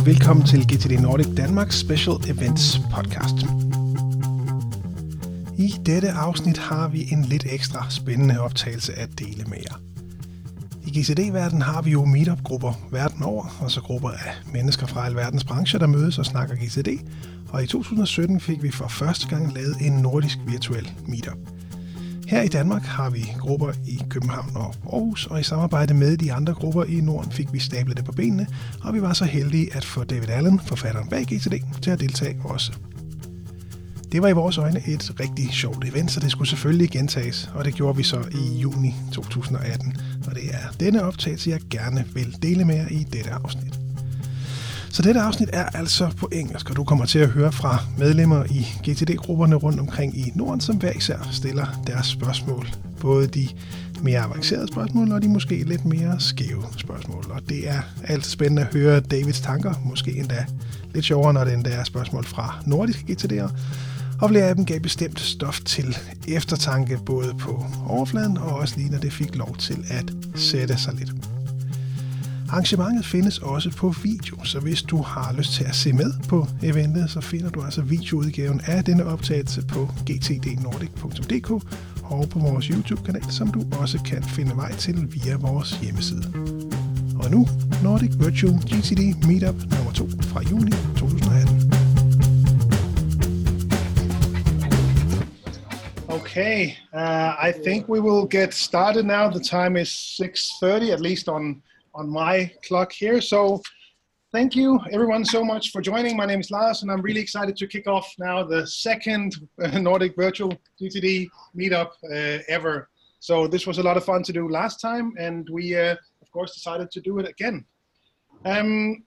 og velkommen til GTD Nordic Danmarks Special Events podcast. I dette afsnit har vi en lidt ekstra spændende optagelse at dele med jer. I GCD-verdenen har vi jo meetup-grupper verden over, og så grupper af mennesker fra alverdens brancher, der mødes og snakker GCD. Og i 2017 fik vi for første gang lavet en nordisk virtuel meetup. Her i Danmark har vi grupper i København og Aarhus, og i samarbejde med de andre grupper i Norden fik vi stablet det på benene, og vi var så heldige at få David Allen, forfatteren bag GTD, til at deltage også. Det var i vores øjne et rigtig sjovt event, så det skulle selvfølgelig gentages, og det gjorde vi så i juni 2018. Og det er denne optagelse, jeg gerne vil dele med jer i dette afsnit. Så dette afsnit er altså på engelsk, og du kommer til at høre fra medlemmer i GTD-grupperne rundt omkring i Norden, som hver især stiller deres spørgsmål. Både de mere avancerede spørgsmål og de måske lidt mere skæve spørgsmål. Og det er altid spændende at høre Davids tanker, måske endda lidt sjovere, når det endda er spørgsmål fra nordiske GTD'ere. Og flere af dem gav bestemt stof til eftertanke både på overfladen og også lige når det fik lov til at sætte sig lidt. Arrangementet findes også på video, så hvis du har lyst til at se med på eventet, så finder du altså videoudgaven af denne optagelse på gtdnordic.dk og på vores YouTube-kanal, som du også kan finde vej til via vores hjemmeside. Og nu Nordic Virtual GTD Meetup nummer 2 fra juni 2018. Okay, uh, I think we will get started now. The time is 6.30, at least on on my clock here. So thank you everyone so much for joining. My name is Lars and I'm really excited to kick off now the second Nordic Virtual GTD meetup uh, ever. So this was a lot of fun to do last time and we uh, of course decided to do it again. Um,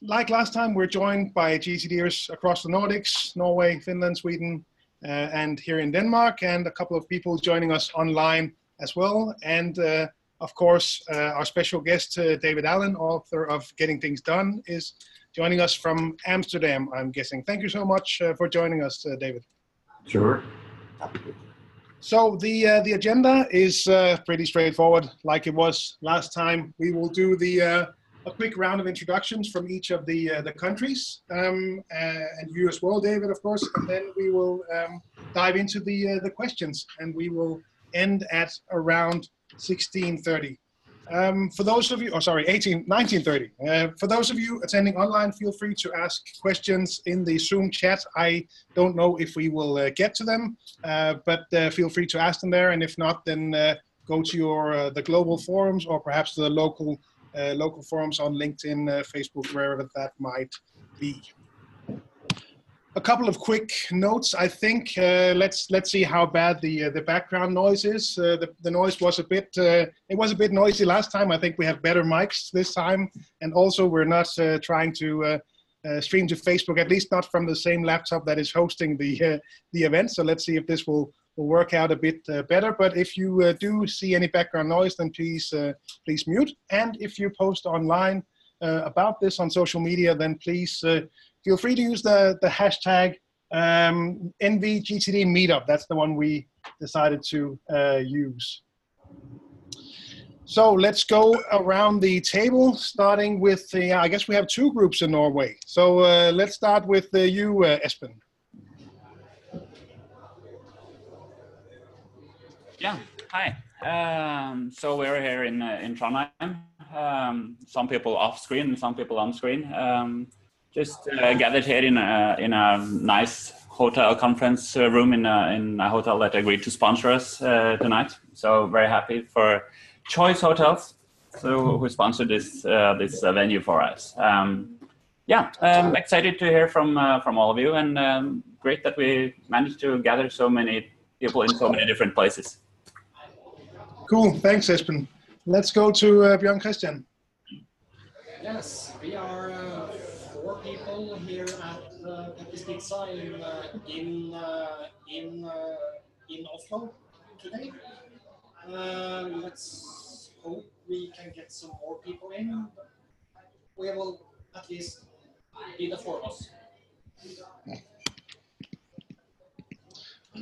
like last time, we're joined by GTDers across the Nordics, Norway, Finland, Sweden, uh, and here in Denmark, and a couple of people joining us online as well. And uh, of course, uh, our special guest, uh, David Allen, author of Getting Things Done, is joining us from Amsterdam, I'm guessing. Thank you so much uh, for joining us, uh, David. Sure. So the uh, the agenda is uh, pretty straightforward, like it was last time. We will do the a quick round of introductions from each of the the countries, um, and you as well, David, of course. And then we will um, dive into the the questions, and we will end at around 1630. Um, for those of you, oh sorry, 18, 1930. Uh, for those of you attending online, feel free to ask questions in the Zoom chat. I don't know if we will uh, get to them, uh, but uh, feel free to ask them there. And if not, then uh, go to your uh, the global forums or perhaps the local local forums on LinkedIn, Facebook, wherever that might be a couple of quick notes. I think uh, let's let's see how bad the uh, the background noise is. Uh, the, the noise was a bit uh, it was a bit noisy last time. I think we have better mics this time, and also we're not uh, trying to uh, stream to Facebook, at least not from the same laptop that is hosting the the event. So let's see if this will will work out a bit better. But if you do see any background noise, then please please mute. And if you post online about this on social media, then please feel free to use the, the hashtag um, NVGTD meetup. That's the one we decided to uh, use. So let's go around the table, starting with the, I guess we have two groups in Norway. So uh, let's start with uh, you, uh, Espen. Yeah, hi. Um, so we're here in, uh, in Trondheim. Um, some people off screen, some people on screen. Um, just uh, gathered here in a in a nice hotel conference uh, room in a, in a hotel that agreed to sponsor us uh, tonight. So very happy for Choice Hotels, so who sponsored this uh, this uh, venue for us. Um, yeah, um, excited to hear from uh, from all of you, and um, great that we managed to gather so many people in so many different places. Cool, thanks, Espen. Let's go to uh, Björn Christian. Yes, we are four people here at uh, Peppes Pizza in uh, in uh, in uh, in Oslo today. Uh, let's hope we can get some more people in. We will at least be the four of us.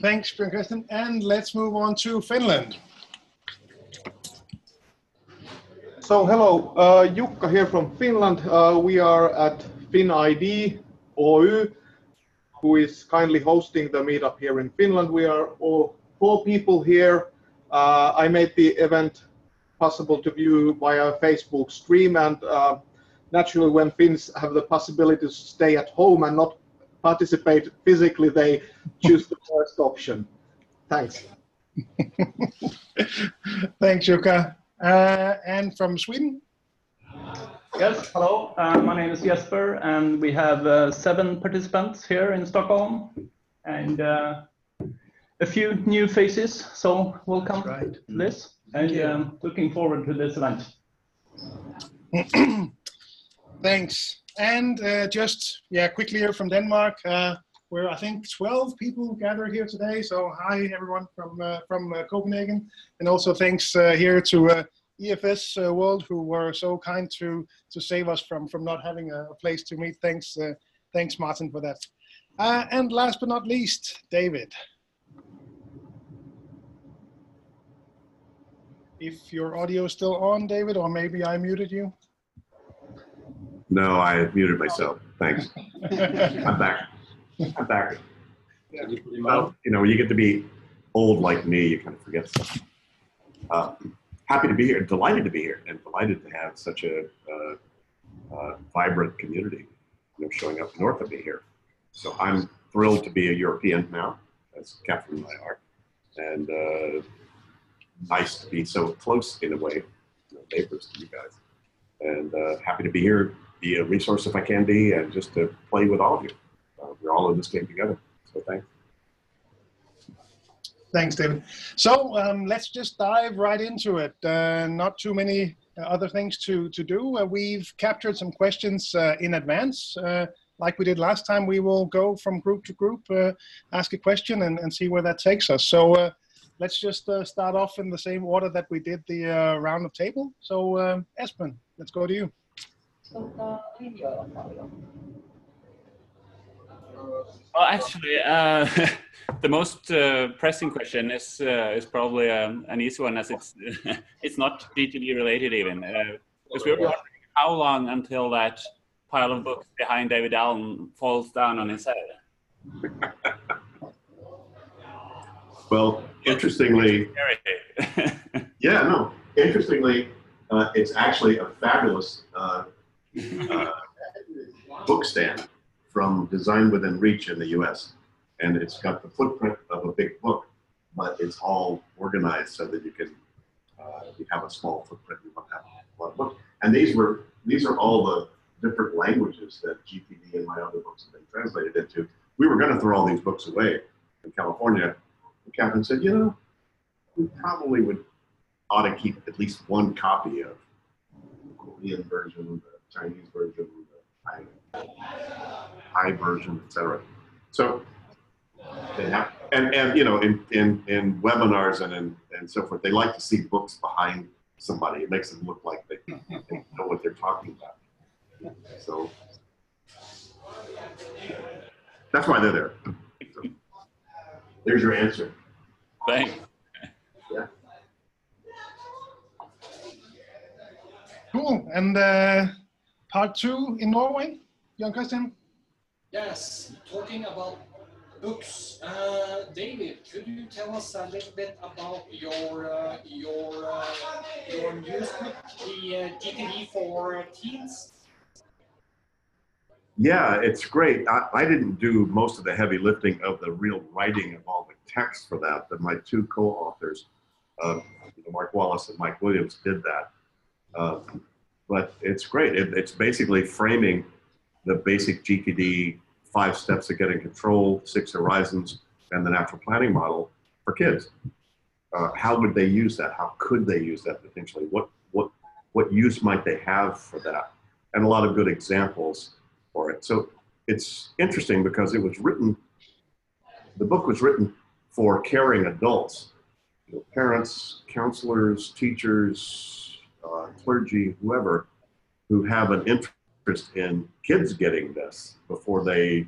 Thanks, Kristen. And let's move on to Finland. So hello, uh, Jukka here from Finland. Uh, we are at FinID Oy, who is kindly hosting the meetup here in Finland. We are all four people here. Uh, I made the event possible to view via Facebook stream, and uh, naturally, when Finns have the possibility to stay at home and not participate physically, they choose the first option. Thanks. Thanks, Jukka. Uh, and from Sweden? Yes, hello. Uh, my name is Jesper, and we have uh, seven participants here in Stockholm, and uh, a few new faces. So welcome, right. Liz, and um, looking forward to this event. Thanks. And uh, just yeah, quickly here from Denmark, uh, where I think 12 people gathered here today. So hi everyone from uh, from uh, Copenhagen, and also thanks uh, here to uh, EFS uh, World who were so kind to to save us from from not having a, a place to meet. Thanks, uh, thanks Martin for that. Uh, and last but not least, David. If your audio is still on, David, or maybe I muted you. No, I muted myself. Thanks. I'm back. I'm back. Well, you know, when you get to be old like me, you kind of forget stuff. Uh, happy to be here, delighted to be here, and delighted to have such a uh, uh, vibrant community you know, showing up north of me here. So I'm thrilled to be a European now, as Catherine and I are, and uh, nice to be so close in a way, you know, neighbors to you guys. And uh, happy to be here, be a resource if I can be, and just to play with all of you. Uh, we're all in this game together. So thanks. Thanks, David. So um, let's just dive right into it. Uh, not too many uh, other things to, to do. Uh, we've captured some questions uh, in advance. Uh, like we did last time, we will go from group to group, uh, ask a question, and, and see where that takes us. So let's just start off in the same order that we did the round of table. So, um, Espen, let's go to you. Well, actually, uh, the most uh, pressing question is uh, is probably um, an easy one, as it's it's not GTD related even. Because we were wondering how long until that pile of books behind David Allen falls down on his head. well, interestingly, yeah, no, interestingly, uh, it's actually a fabulous uh, uh, book stand from Design Within Reach in the US. And it's got the footprint of a big book, but it's all organized so that you can uh, you have a small footprint, you don't have a lot of books. And these were these are all the different languages that GTD and my other books have been translated into. We were going to throw all these books away in California. And Captain said, you know, we probably would ought to keep at least one copy of the Korean version, the Chinese version, the high version, etc. So, and and you know, in in in webinars and in and so forth, they like to see books behind somebody. It makes them look like they, they know what they're talking about. So that's why they're there. So, there's your answer. Thanks. Yeah. Cool. And uh, part two in Norway, Jan Christian. Yes, talking about books, uh, David, could you tell us a little bit about your uh, your uh, your news book, the uh, GTD for teens? Yeah, it's great. I, I didn't do most of the heavy lifting of the real writing of all the text for that, but my two co-authors, uh, Mark Wallace and Mike Williams, did that. Uh, but it's great. It, it's basically framing the basic GTD five steps of getting control, six horizons, and the natural planning model for kids. Uh, how would they use that? How could they use that potentially? What what what use might they have for that? And a lot of good examples for it. So it's interesting because it was written. The book was written for caring adults, you know, parents, counselors, teachers, uh, clergy, whoever, who have an interest interest in kids getting this before they,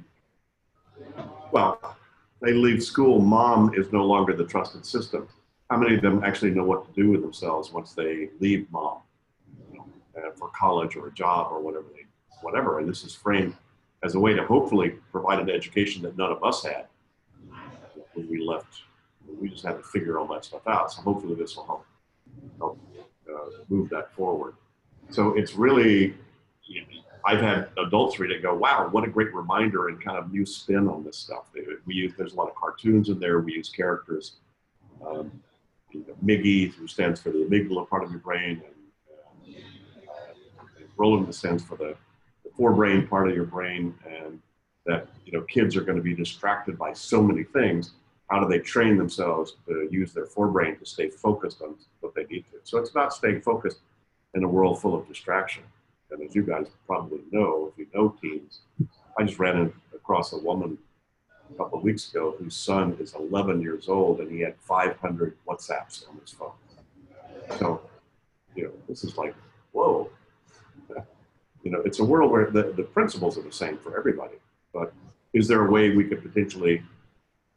well, they leave school. Mom is no longer the trusted system. How many of them actually know what to do with themselves once they leave mom uh, for college or a job or whatever they whatever. And this is framed as a way to hopefully provide an education that none of us had when we left. We just had to figure all that stuff out. So hopefully this will help help uh, move that forward. So it's really, I've had adults read it go, wow, what a great reminder and kind of new spin on this stuff. We use, there's a lot of cartoons in there. We use characters. Um, you know, MIGGY, who stands for the amygdala part of your brain, and, uh, and Roland stands for the, the forebrain part of your brain, and that you know kids are going to be distracted by so many things. How do they train themselves to use their forebrain to stay focused on what they need to? So it's about staying focused in a world full of distraction. And as you guys probably know, if you know teens, I just ran across a woman a couple of weeks ago whose son is 11 years old and he had 500 WhatsApps on his phone. So, you know, this is like, whoa. You know, it's a world where the, the principles are the same for everybody. But is there a way we could potentially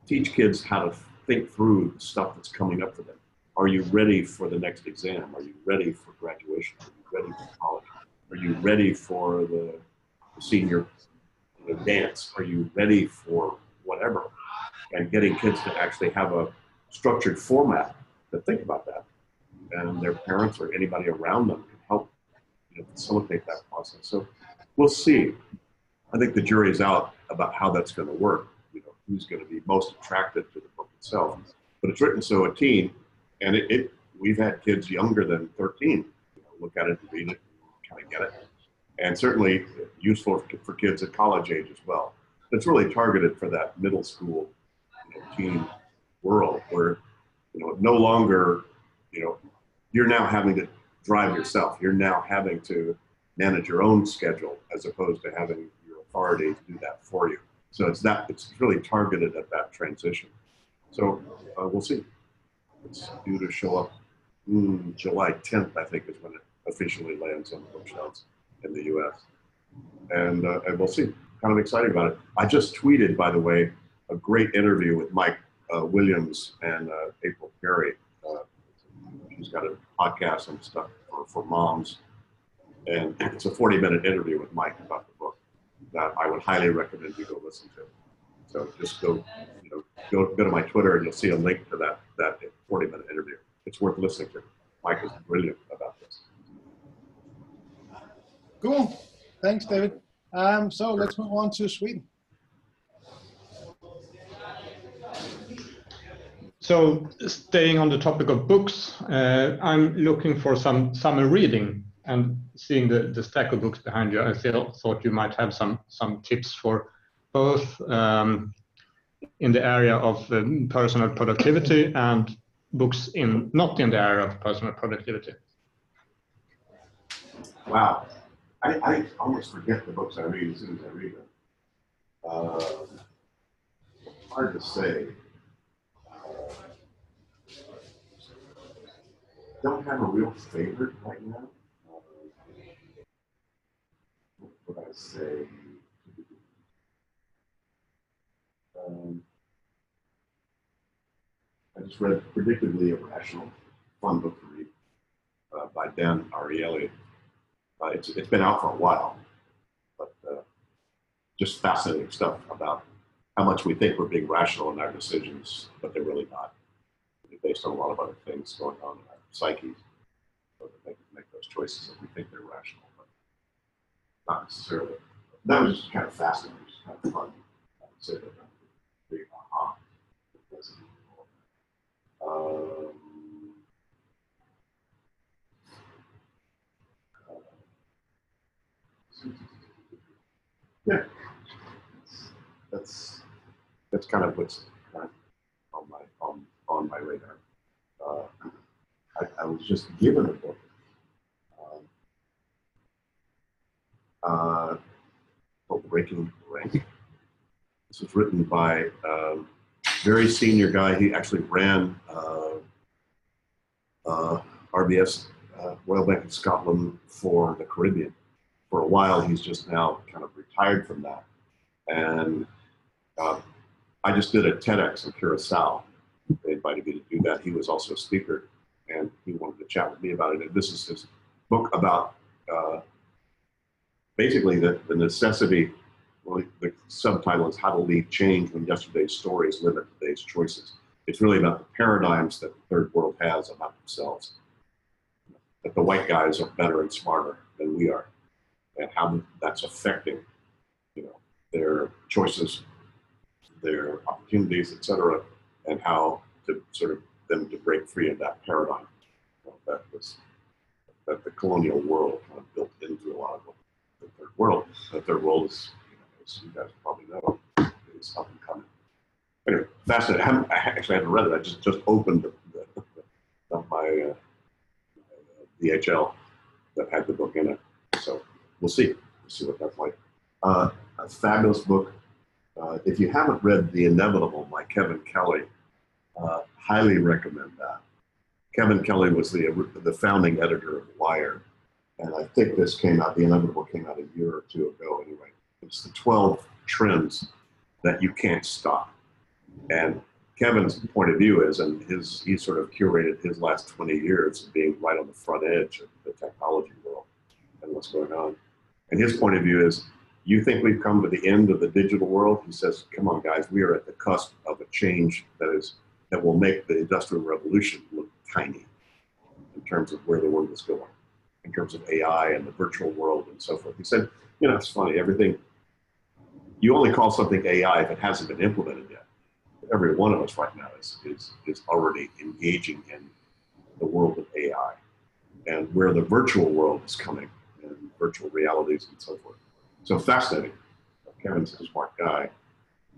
teach kids how to think through stuff that's coming up for them? Are you ready for the next exam? Are you ready for graduation? Are you ready for college? Are you ready for the, senior the dance? Are you ready for whatever? And getting kids to actually have a structured format to think about that. And their parents or anybody around them can help you know, facilitate that process. So we'll see. I think the jury is out about how that's going to work. You know, who's going to be most attracted to the book itself. But it's written so a teen and it, it, we've had kids younger than 13 you know, look at it and read it, kind of get it, and certainly useful for, kids at college age as well. It's really targeted for that middle school you know, teen world where you know no longer you know you're now having to drive yourself. You're now having to manage your own schedule as opposed to having your authority to do that for you. So it's that it's really targeted at that transition. So uh, we'll see. It's due to show up mm, July 10th, I think, is when it officially lands on the bookshelves in the U.S. And, uh, and we'll see. Kind of excited about it. I just tweeted, by the way, a great interview with Mike uh, Williams and uh, April Perry. Uh, she's got a podcast and stuff for, for moms. And it's a 40 minute interview with Mike about the book that I would highly recommend you go listen to. So just go, you know, go, go to my Twitter and you'll see a link to that, that 40 minute interview. It's worth listening to. Mike is brilliant about this. Cool. Thanks, David. Um, so let's move on to Sweden. So staying on the topic of books, uh, I'm looking for some summer reading and seeing the, the stack of books behind you, I feel, thought you might have some, some tips for both um, in the area of um, personal productivity and books in not in the area of personal productivity. Wow. I, I almost forget the books I read as soon as I read them. Uh, hard to say. Uh, don't have a real favorite right now. What would I say? Um, I just read Predictably Irrational, fun book to read uh, by Dan Ariely. Uh, it's, it's been out for a while, but uh, just fascinating stuff about how much we think we're being rational in our decisions, but they're really not. They're based on a lot of other things going on in our psyches. So that make, make those choices that we think they're rational, but not necessarily. That was just kind of fascinating, just kind of fun. I would say that big yeah, that's that's kind of what's on my on on my radar. Uh, I, I, was just given a book. Um, uh, called Breaking Rank. This was written by a very senior guy. He actually ran uh, uh, RBS, uh, Royal Bank of Scotland, for the Caribbean. For a while, he's just now kind of retired from that. And uh, I just did a TEDx in Curacao. They invited me to do that. He was also a speaker, and he wanted to chat with me about it. And this is his book about uh, basically the, the necessity, well, the subtitle is How to Lead Change When Yesterday's Stories Limit Today's Choices. It's really about the paradigms that the third world has about themselves. That the white guys are better and smarter than we are, and how that's affecting, you know, their choices, their opportunities, etc., and how to sort of them to break free of that paradigm that was that the colonial world kind of built into a lot of the third world. The third world is, you know, as you guys probably know, is up and coming. Anyway, fascinating. I, haven't, I actually haven't read it. I just just opened the, the, the, my uh, DHL that had the book in it. So we'll see. We'll see what that's like. Uh, a fabulous book. Uh, if you haven't read The Inevitable by Kevin Kelly, uh, highly recommend that. Kevin Kelly was the, the founding editor of Wired. And I think this came out, The Inevitable came out a year or two ago anyway. It's the 12 trends that you can't stop. And Kevin's point of view is, and his he sort of curated his last 20 years of being right on the front edge of the technology world and what's going on. And his point of view is, you think we've come to the end of the digital world? He says, come on, guys, we are at the cusp of a change that is that will make the industrial revolution look tiny in terms of where the world is going, in terms of AI and the virtual world and so forth. He said, you know, it's funny, everything, you only call something AI if it hasn't been implemented yet. Every one of us right now is, is, is already engaging in the world of AI and where the virtual world is coming and virtual realities and so forth. So fascinating. Kevin's a smart guy.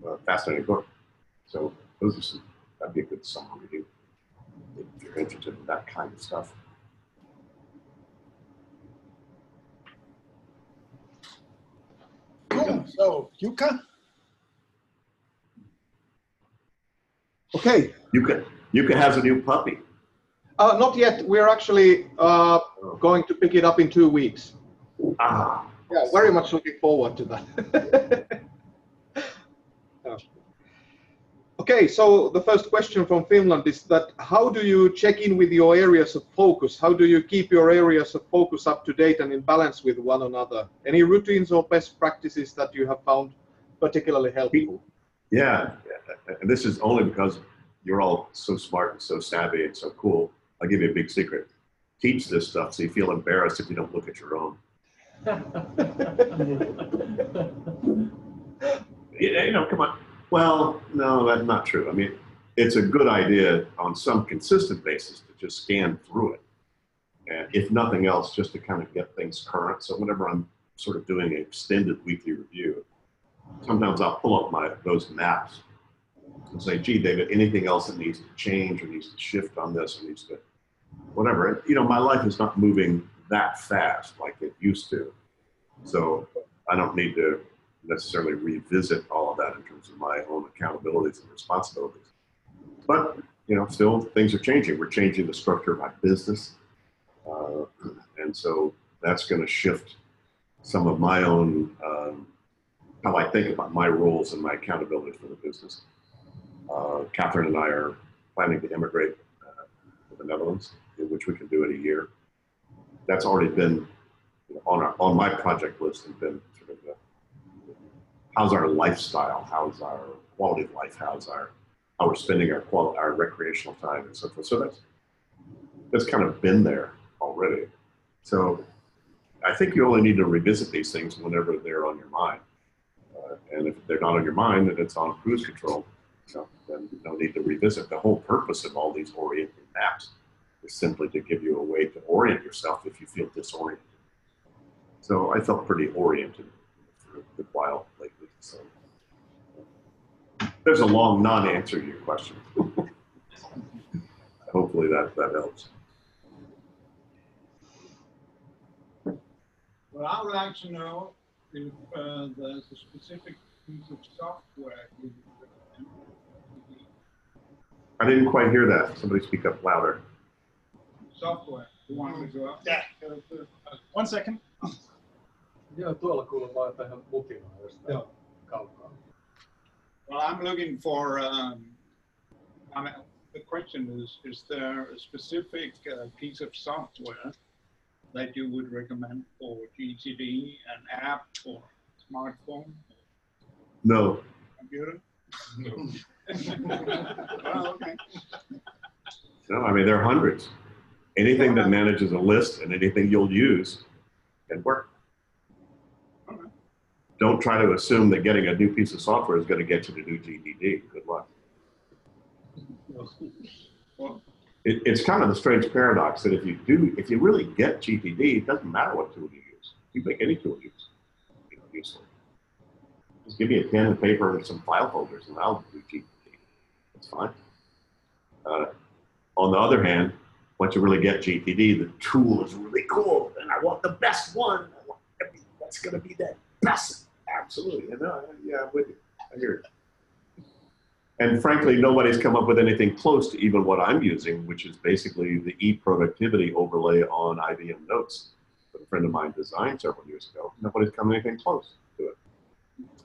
Uh, fascinating book. So those are some, that'd be a good summer reading if you're interested in that kind of stuff. Cool. So, Jukka? Okay. Jukka, Jukka has a new puppy. Uh, not yet. We're actually uh, going to pick it up in two weeks. Ah, Yeah, very much looking forward to that. Okay, so the first question from Finland is that how do you check in with your areas of focus? How do you keep your areas of focus up to date and in balance with one another? Any routines or best practices that you have found particularly helpful? yeah. And this is only because you're all so smart and so savvy and so cool. I'll give you a big secret. Teach this stuff so you feel embarrassed if you don't look at your own. You know, come on. Well, no, that's not true. I mean, it's a good idea on some consistent basis to just scan through it. And if nothing else, just to kind of get things current. So whenever I'm sort of doing an extended weekly review, sometimes I'll pull up my those maps and say, gee, David, anything else that needs to change or needs to shift on this or needs to whatever. And, you know, my life is not moving that fast like it used to. So I don't need to necessarily revisit all of that in terms of my own accountabilities and responsibilities. But you know, still things are changing. We're changing the structure of my business, uh, and so that's going to shift some of my own um, how I think about my roles and my accountability for the business. Uh, Catherine and I are planning to immigrate uh, to the Netherlands, which we can do in a year. That's already been on our on my project list and been sort of the how's our lifestyle, how's our quality of life, how's our how we're spending our quality, our recreational time, and so forth. So that's that's kind of been there already. So I think you only need to revisit these things whenever they're on your mind, uh, and if they're not on your mind and it's on cruise control, you then no need to revisit. The whole purpose of all these orienting maps is simply to give you a way to orient yourself if you feel disoriented. So I felt pretty oriented for a while lately. So there's a long non-answer to your question. Hopefully that, that helps. Well, I would like to know if uh, there's a specific piece of software I didn't quite hear that. Somebody speak up louder. Software. You want me to go up? Yeah. One second. Joo, tuolla kuuluu vaan tähän mukinaan Joo. kaukaa. Well, I'm looking for, um, I mean, the question is, is there a specific uh, piece of software that you would recommend for GTD, an app for smartphone, No, computer? Well, okay. no, I mean, there are hundreds. Anything that manages a list and anything you'll use can work. Don't try to assume that getting a new piece of software is going to get you to do GTD. Good luck. It, it's kind of the strange paradox that if you do, if you really get GTD, it doesn't matter what tool you use. You make any tool use, you know, useful. Just give me a pen and paper and some file folders, and I'll do GTD. It's fine. Uh, on the other hand, once you really get GTD, the tool is really cool, and I want the best one. That's going to be the best. Absolutely, I know. Yeah, I'm with you. I hear it. And frankly, nobody's come up with anything close to even what I'm using, which is basically the e-productivity overlay on IBM Notes that a friend of mine designed several years ago. Nobody's come anything close to it.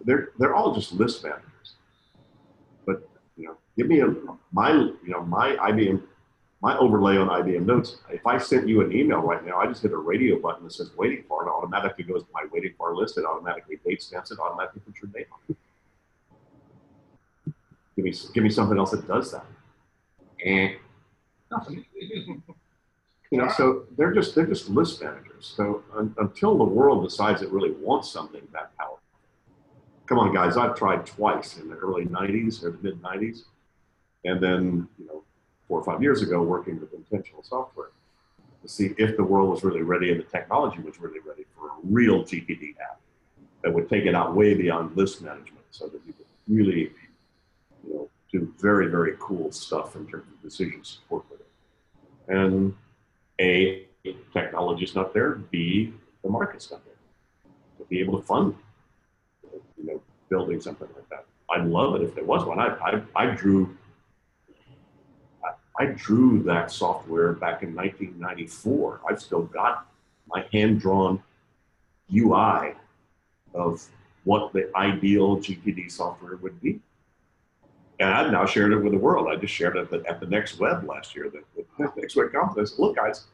They're they're all just list managers. But you know, give me a my you know my IBM my overlay on IBM Notes. If I sent you an email right now, I just hit a radio button that says waiting for, and it automatically goes to my waiting for list. It automatically date stamps it, automatically puts your name on it. Give me, give me something else that does that. And Nothing. You know, so they're just they're just list managers. So un, until the world decides it really wants something that powerful, come on, guys. I've tried twice in the early '90s or the mid '90s, and then you know, four or five years ago, working with intentional software to see if the world was really ready and the technology was really ready for a real GTD app that would take it out way beyond list management, so that you could really you know, do very, very cool stuff in terms of decision support with it. And A, technology's not there. B, the market's not there. To be able to fund, you know, building something like that. I'd love it if there was one. I, I, I drew, I, drew that software back in 1994. I've still got my hand-drawn UI of what the ideal GTD software would be and I've now shared it with the world. I just shared it at the, at the Next Web last year, the, the Next Web conference. Look, guys,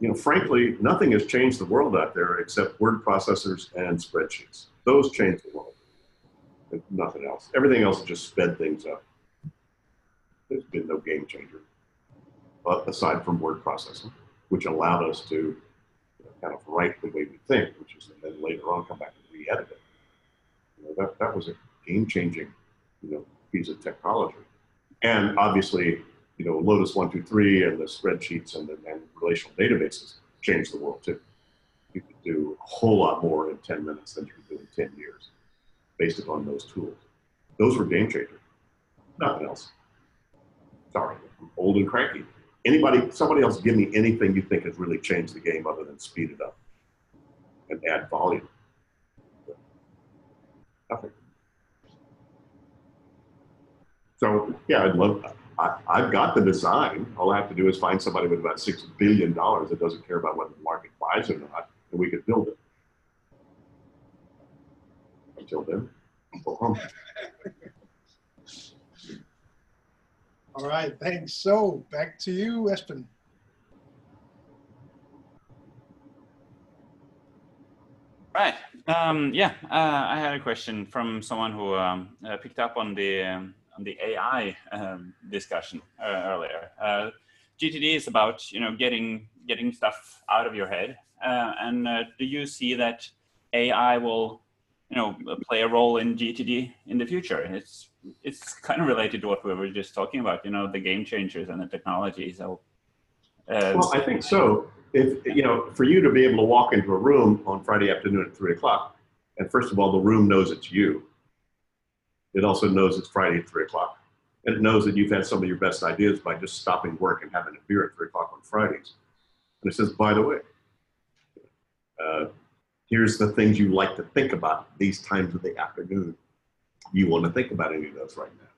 you know, frankly, nothing has changed the world out there except word processors and spreadsheets. Those change the world. Nothing else. Everything else just sped things up. There's been no game changer, but aside from word processing, which allowed us to you know, kind of write the way we think, which is then later on come back and re-edit it. You know, that, that was a game-changing, you know, piece of technology. And obviously, you know, Lotus 123 and the spreadsheets and, the, and relational databases changed the world too. You could do a whole lot more in 10 minutes than you could do in 10 years based upon those tools. Those were game changers. Nothing else. I'm old and cranky. Anybody, somebody else give me anything you think has really changed the game other than speed it up and add volume. Nothing. So yeah, I'd love. I, I've got the design. All I have to do is find somebody with about six billion dollars that doesn't care about whether the market buys or not, and we could build it. Until then, go home. All right, thanks. So back to you, Espen. Right. Um, yeah, uh, I had a question from someone who um, uh, picked up on the um, on the AI um, discussion uh, earlier. Uh, GTD is about you know getting getting stuff out of your head, uh, and uh, do you see that AI will you know play a role in GTD in the future? It's it's kind of related to what we were just talking about. You know the game changers and the technology. So. uh, Well, I think so. If you know, for you to be able to walk into a room on Friday afternoon at three o'clock, and first of all, the room knows it's you. It also knows it's Friday at three o'clock, and it knows that you've had some of your best ideas by just stopping work and having a beer at three o'clock on Fridays. And it says, by the way, uh, here's the things you like to think about these times of the afternoon. You want to think about any of those right now.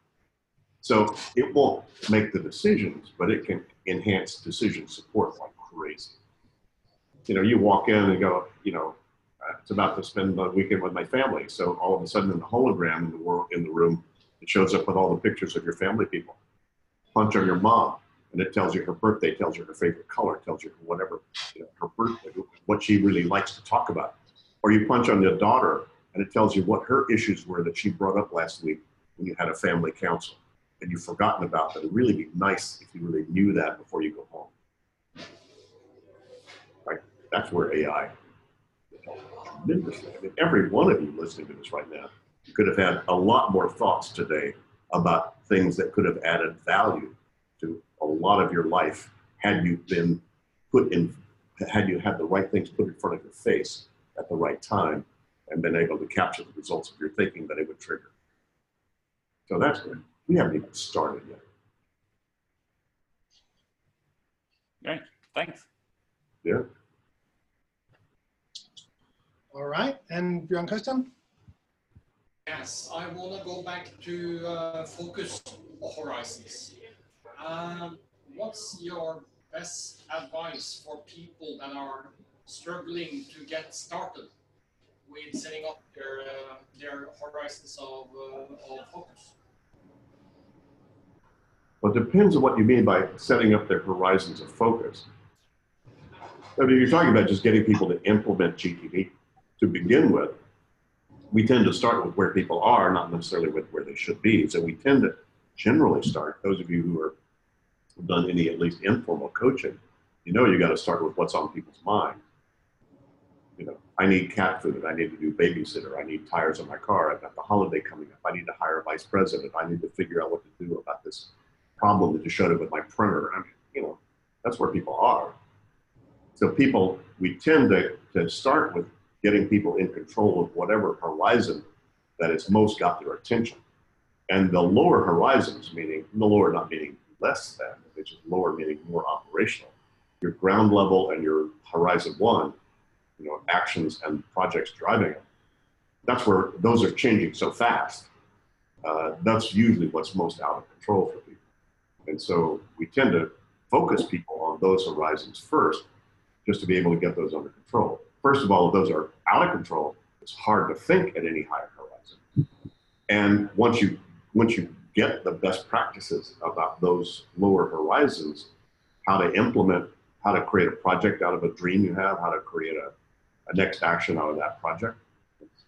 So it won't make the decisions, but it can enhance decision support like crazy. You know, you walk in and go, you know, uh, it's about to spend the weekend with my family. So all of a sudden, in the hologram in the world in the room, it shows up with all the pictures of your family people. Punch on your mom. and it tells you her birthday, tells you her favorite color, tells you whatever, you know, her birthday, what she really likes to talk about. Or you punch on your daughter and it tells you what her issues were that she brought up last week when you had a family council and you've forgotten about that. It'd really be nice if you really knew that before you go home. Right? That's where AI tremendously. I mean, every one of you listening to this right now could have had a lot more thoughts today about things that could have added value to a lot of your life had you been put in, had you had the right things put in front of your face at the right time and been able to capture the results of your thinking that it would trigger. So that's good. We haven't even started yet. Great, thanks. Yeah. All right, and Björn Christian? Yes, I want to go back to uh, focus horizons. Um, what's your best advice for people that are struggling to get started with setting up their uh, their horizons of, uh, of focus? Well, it depends on what you mean by setting up their horizons of focus. I mean, you're talking about just getting people to implement GTD to begin with. We tend to start with where people are, not necessarily with where they should be. So we tend to generally start. Those of you who have done any at least informal coaching, you know you got to start with what's on people's mind. You know, I need cat food. And I need to do babysitter. I need tires on my car. I've got the holiday coming up. I need to hire a vice president. I need to figure out what to do about this problem that just showed up with my printer. I mean, you know, that's where people are. So people, we tend to, to start with getting people in control of whatever horizon that has most got their attention. And the lower horizons, meaning the lower not meaning less than, which is lower meaning more operational. Your ground level and your horizon one, you know, actions and projects driving it. That's where those are changing so fast. Uh, that's usually what's most out of control for people. And so we tend to focus people on those horizons first, just to be able to get those under control. First of all, if those are out of control, it's hard to think at any higher horizon. And once you once you get the best practices about those lower horizons, how to implement, how to create a project out of a dream you have, how to create a, a next action out of that project,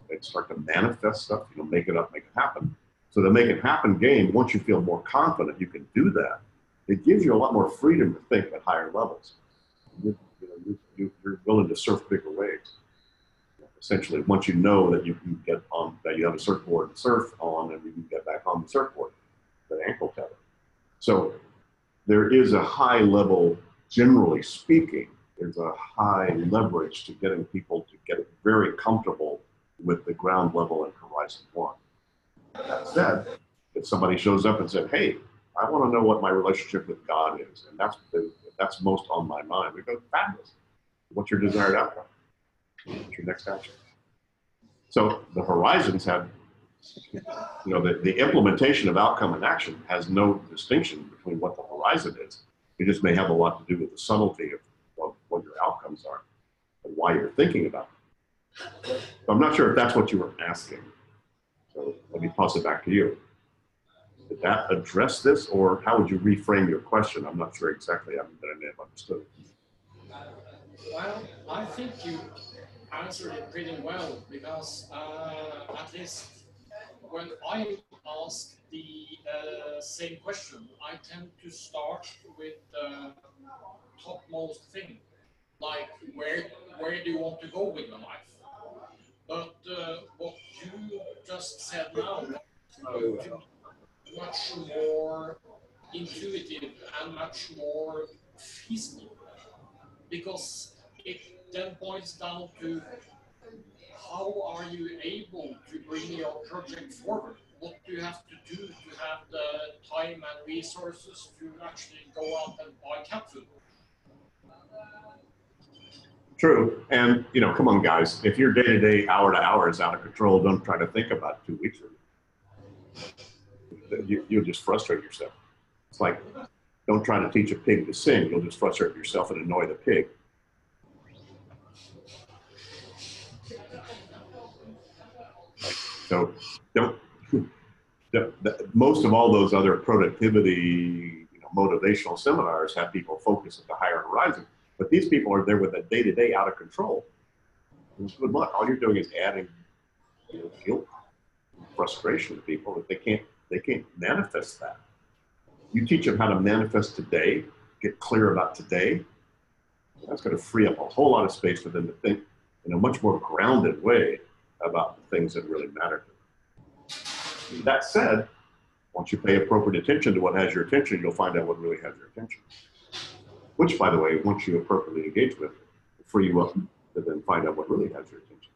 and start to manifest stuff, you know, make it up, make it happen. So the make it happen game, once you feel more confident you can do that, it gives you a lot more freedom to think at higher levels. You, you you're willing to surf bigger waves. Essentially, once you know that you can get on, that you have a surfboard to surf on, and you can get back on the surfboard, the ankle tether. So there is a high level, generally speaking, there's a high leverage to getting people to get very comfortable with the ground level and horizon one. That said, if somebody shows up and said, "Hey, I want to know what my relationship with God is," and that's the, that's most on my mind, we go, "Fabulous! What's your desired outcome? What's your next action?" So the horizons have, you know, the, the implementation of outcome and action has no distinction between what the horizon is. It just may have a lot to do with the subtlety of what, your outcomes are and why you're thinking about them. So I'm not sure if that's what you were asking. So let me toss it back to you. Did that address this, or how would you reframe your question? I'm not sure exactly. I, mean, I may have understood. Well, I think you answered it pretty well because uh, at least when I ask the uh, same question, I tend to start with the topmost thing, like where where do you want to go with your life? But uh, what you just said now was much more intuitive and much more feasible because it then points down to how are you able to bring your project forward? What do you have to do to have the time and resources to actually go out and buy cat food? True. And, you know, come on, guys. If your day to day, hour to hour is out of control, don't try to think about two weeks from. You, you'll just frustrate yourself. It's like, don't try to teach a pig to sing. You'll just frustrate yourself and annoy the pig. So don't, the, most of all those other productivity, you know, motivational seminars have people focus at the higher horizon. But these people are there with a day to day out of control. Good luck. All you're doing is adding you know, guilt, frustration to people that they can't they can't manifest that. You teach them how to manifest today, get clear about today. That's going to free up a whole lot of space for them to think in a much more grounded way about the things that really matter to them. That said, once you pay appropriate attention to what has your attention, you'll find out what really has your attention. Which, by the way, once you appropriately engage with, will free you up to then find out what really has your attention.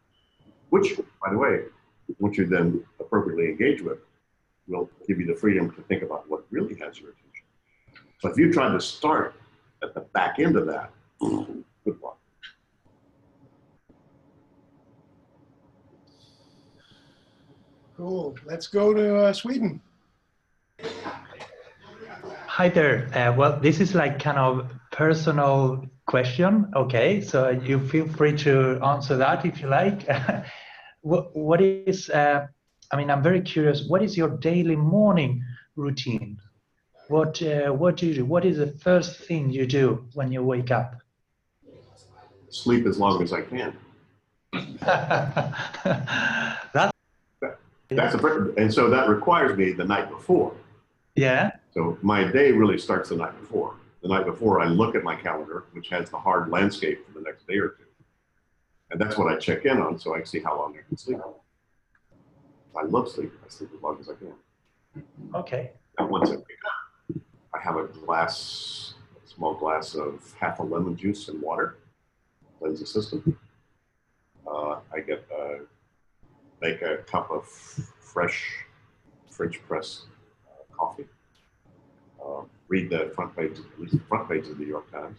Which, by the way, once you then appropriately engage with, will give you the freedom to think about what really has your attention. So if you try to start at the back end of that, good luck. Cool. Let's go to uh, Sweden. Hi there. Uh, well, this is like kind of personal question. Okay, so you feel free to answer that if you like. what, what is? Uh, I mean, I'm very curious. What is your daily morning routine? What uh, What do you do? What is the first thing you do when you wake up? Sleep as long as I can. That's That's a, and so that requires me the night before. yeah. So my day really starts the night before. The night before, I look at my calendar, which has the hard landscape for the next day or two. And that's what I check in on so I can see how long I can sleep. I love sleep. I sleep as long as I can. Okay. And once I wake up, I have a glass, a small glass of half a lemon juice and water, cleanse the system. Uh, I get uh, make a cup of fresh French press uh, coffee. Uh, read the front page, at least the front page of the New York Times.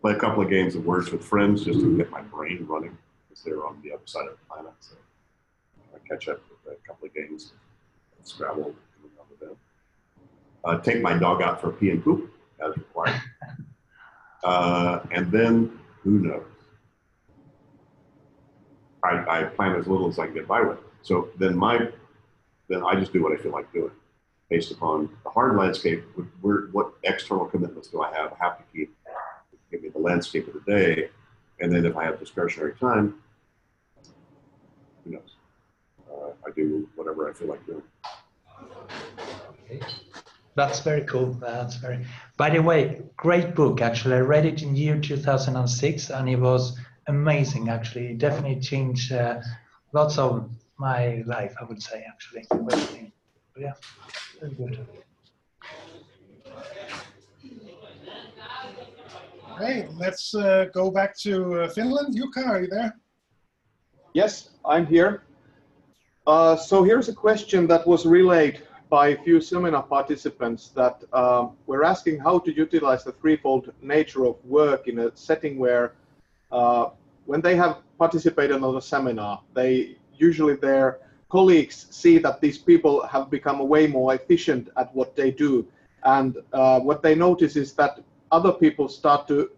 Play a couple of games of Words with Friends just to get my brain running because they're on the other side of the planet. So I catch up with a couple of games, of Scrabble, with them. Uh, take my dog out for pee and poop as required. Uh, and then who knows? I, I plan as little as I can get by with. So then my, then I just do what I feel like doing, based upon the hard landscape. What external commitments do I have? I have to keep, give me the landscape of the day, and then if I have discretionary time, who knows? Uh, I do whatever I feel like doing. That's very cool. That's very. By the way, great book. Actually, I read it in year 2006, and it was amazing. Actually, it definitely changed uh, lots of my life. I would say actually. Yeah, very good. Hey, let's uh, go back to uh, Finland. Jukka, are you there? Yes, I'm here. Uh, so here's a question that was relayed by a few seminar participants that um, we're asking how to utilize the threefold nature of work in a setting where uh, when they have participated on a seminar, they usually their colleagues see that these people have become way more efficient at what they do. And uh, what they notice is that other people start to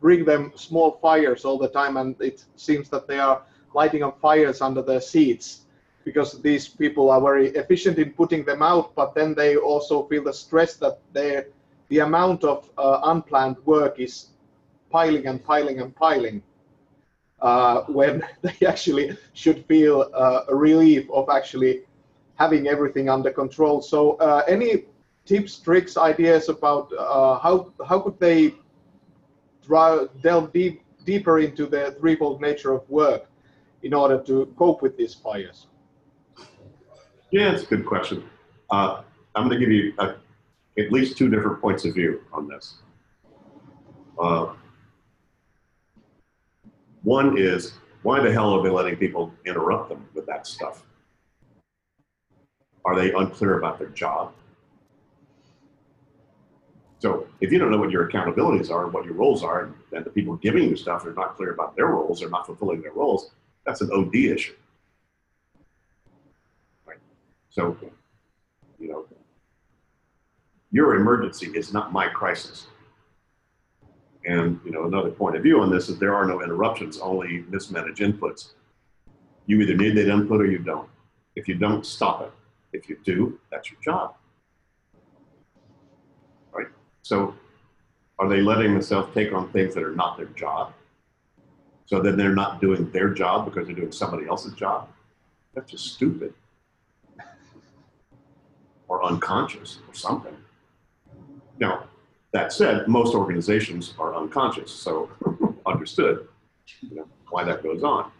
bring them small fires all the time, and it seems that they are lighting up fires under their seats because these people are very efficient in putting them out, but then they also feel the stress that the amount of uh, unplanned work is piling and piling and piling uh, when they actually should feel uh, a relief of actually having everything under control. So uh, any tips, tricks, ideas about uh, how, how could they delve deep, deeper into the threefold nature of work in order to cope with these fires? Yeah, it's a good question. Uh, I'm going to give you a, at least two different points of view on this. One is why the hell are they letting people interrupt them with that stuff? Are they unclear about their job? So if you don't know what your accountabilities are and what your roles are, and the people giving you stuff are not clear about their roles, they're not fulfilling their roles, that's an OD issue. Right? So, you know, your emergency is not my crisis. And you know, another point of view on this is there are no interruptions, only mismanaged inputs. You either need that input or you don't. If you don't, stop it. If you do, that's your job. Right? So are they letting themselves take on things that are not their job? So then they're not doing their job because they're doing somebody else's job? That's just stupid. Or unconscious or something. Now, that said, most organizations are unconscious, so understood you know, why that goes on.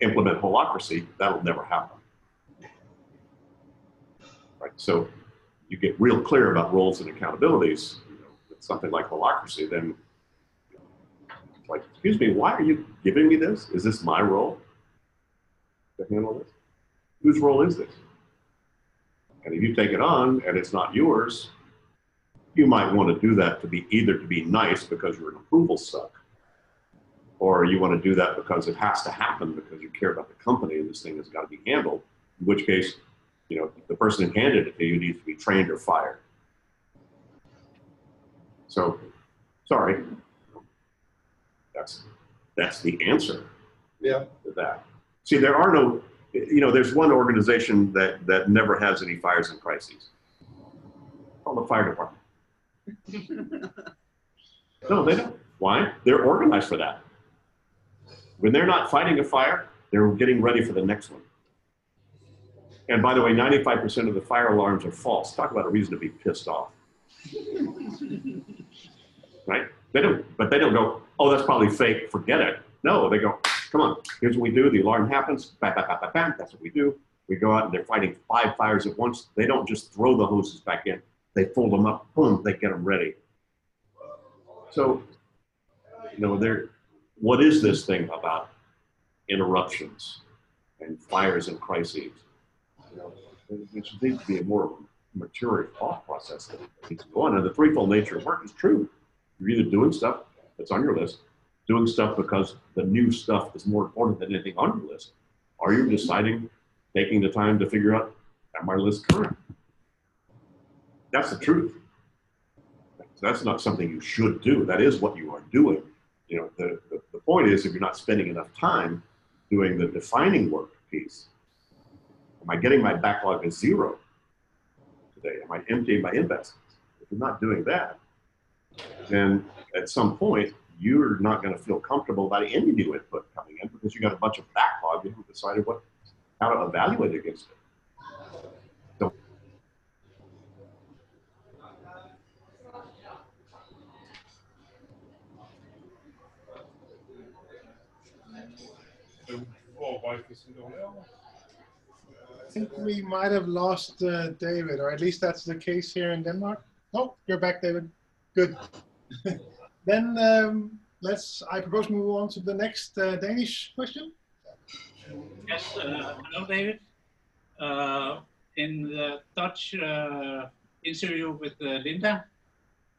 Implement holacracy, that'll never happen. Right? So you get real clear about roles and accountabilities, you know, with something like holacracy, then like, excuse me, why are you giving me this? Is this my role to handle this? Whose role is this? And if you take it on and it's not yours, you might want to do that to be either to be nice because you're an approval suck, or you want to do that because it has to happen because you care about the company and this thing has got to be handled. In which case, you know, the person who handed it to you needs to be trained or fired. So, sorry, that's that's the answer. Yeah. To that. See, there are no, you know, there's one organization that that never has any fires and crises. Called the fire department. no, they don't. Why? They're organized for that. When they're not fighting a fire, they're getting ready for the next one. And by the way, 95% of the fire alarms are false. Talk about a reason to be pissed off. right? They don't, but they don't go, oh, that's probably fake, forget it. No, they go, come on, here's what we do. The alarm happens, bam, bam, bam, bam, bam. That's what we do. We go out and they're fighting five fires at once. They don't just throw the hoses back in. They fold them up, boom, they get them ready. So, you know, there, what is this thing about interruptions and fires and crises? You know, there should to be a more mature thought process that needs to go on. And the threefold nature of work is true. You're either doing stuff that's on your list, doing stuff because the new stuff is more important than anything on your list, or you're deciding, taking the time to figure out, am I list current? That's the truth. That's not something you should do. That is what you are doing. You know, the, the, the point is if you're not spending enough time doing the defining work piece, am I getting my backlog to zero today? Am I emptying my investments? If you're not doing that, then at some point you're not going to feel comfortable about any new input coming in because you got a bunch of backlog. You haven't decided what how to evaluate against it. So, I think we might have lost uh, David, or at least that's the case here in Denmark. Oh, you're back, David. Good. then um, let's, I propose move on to the next uh, Danish question. Yes, uh, hello, David. Uh, in the Dutch uh, interview with uh, Linda,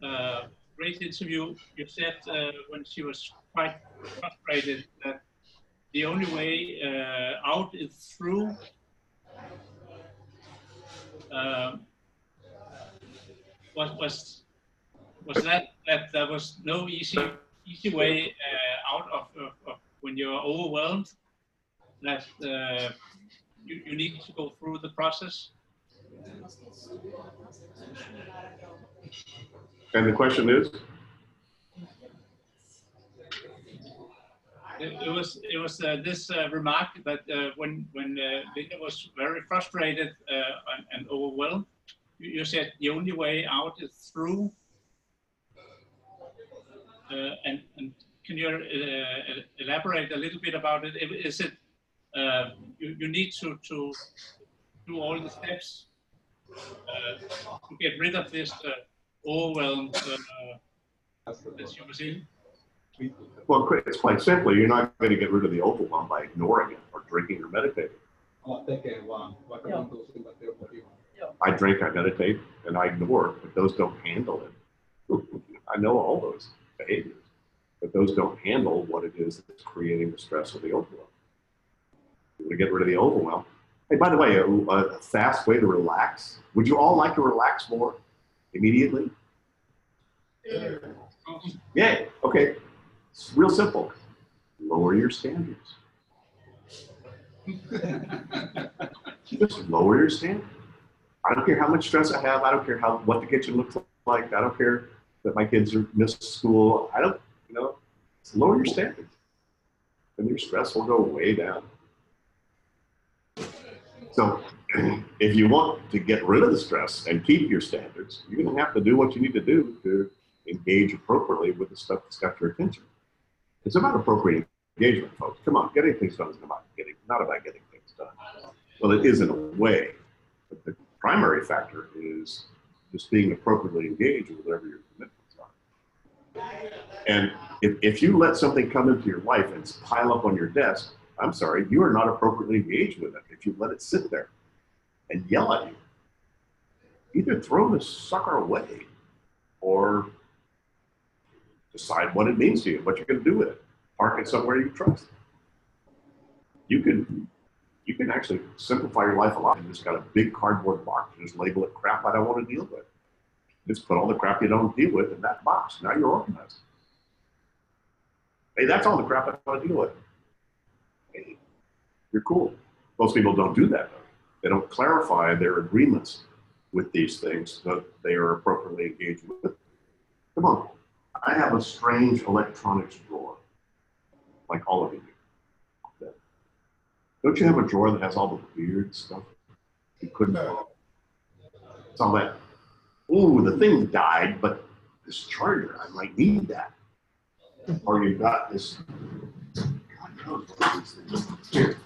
uh, great interview, you said uh, when she was quite frustrated that the only way uh, out is through. Um, was was was that that there was no easy easy way uh, out of, of, of when you're overwhelmed that uh, you, you need to go through the process and the question is? It, was it was uh, this uh, remark that uh, when when uh, Linda was very frustrated uh, and, and overwhelmed, you, you said the only way out is through. Uh, and, and can you uh, elaborate a little bit about it? Is it uh, you, you need to to do all the steps uh, to get rid of this uh, overwhelm uh, that you were? Well, it's quite simply, you're not going to get rid of the overwhelm by ignoring it or drinking or meditating. I drink, I meditate, and I ignore, but those don't handle it. I know all those behaviors, but those don't handle what it is that's creating the stress or the overwhelm. You want to get rid of the overwhelm. Hey, by the way, a, a fast way to relax. Would you all like to relax more immediately? Yeah. Yeah. Okay. It's real simple. Lower your standards. Just lower your standards. I don't care how much stress I have. I don't care how what the kitchen looks like. I don't care that my kids are miss school. I don't, you know, lower your standards, and your stress will go way down. So, if you want to get rid of the stress and keep your standards, you're going to have to do what you need to do to engage appropriately with the stuff that's got your attention. It's about appropriate engagement, folks. Come on, getting things done is about getting, not about getting things done. Well, it is in a way, but the primary factor is just being appropriately engaged with whatever your commitments are. And if, if you let something come into your life and pile up on your desk, I'm sorry, you are not appropriately engaged with it if you let it sit there and yell at you. Either throw the sucker away or decide what it means to you, what you're going to do with it. Park it somewhere you trust. You can you can actually simplify your life a lot. You just got a big cardboard box. Just label it crap I don't want to deal with. Just put all the crap you don't deal with in that box. Now you're organized. Hey, that's all the crap I want to deal with. Hey, you're cool. Most people don't do that though. They don't clarify their agreements with these things that they are appropriately engaged with. Come on. I have a strange electronics drawer, like all of you do. Don't you have a drawer that has all the weird stuff you couldn't? It's all that. Ooh, the thing died, but this charger, I might need that. Or you got this. God knows what these things. Here.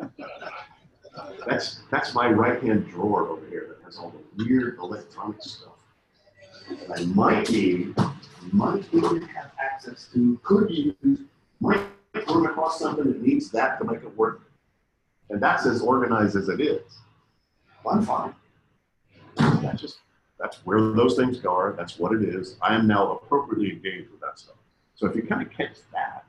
That's that's my right hand drawer over here that has all the weird electronic stuff. that I might need, might even have access to, could use, might run across something that needs that to make it work. And that's as organized as it is. I'm fine. That's just that's where those things are. That's what it is. I am now appropriately engaged with that stuff. So if you kind of catch that,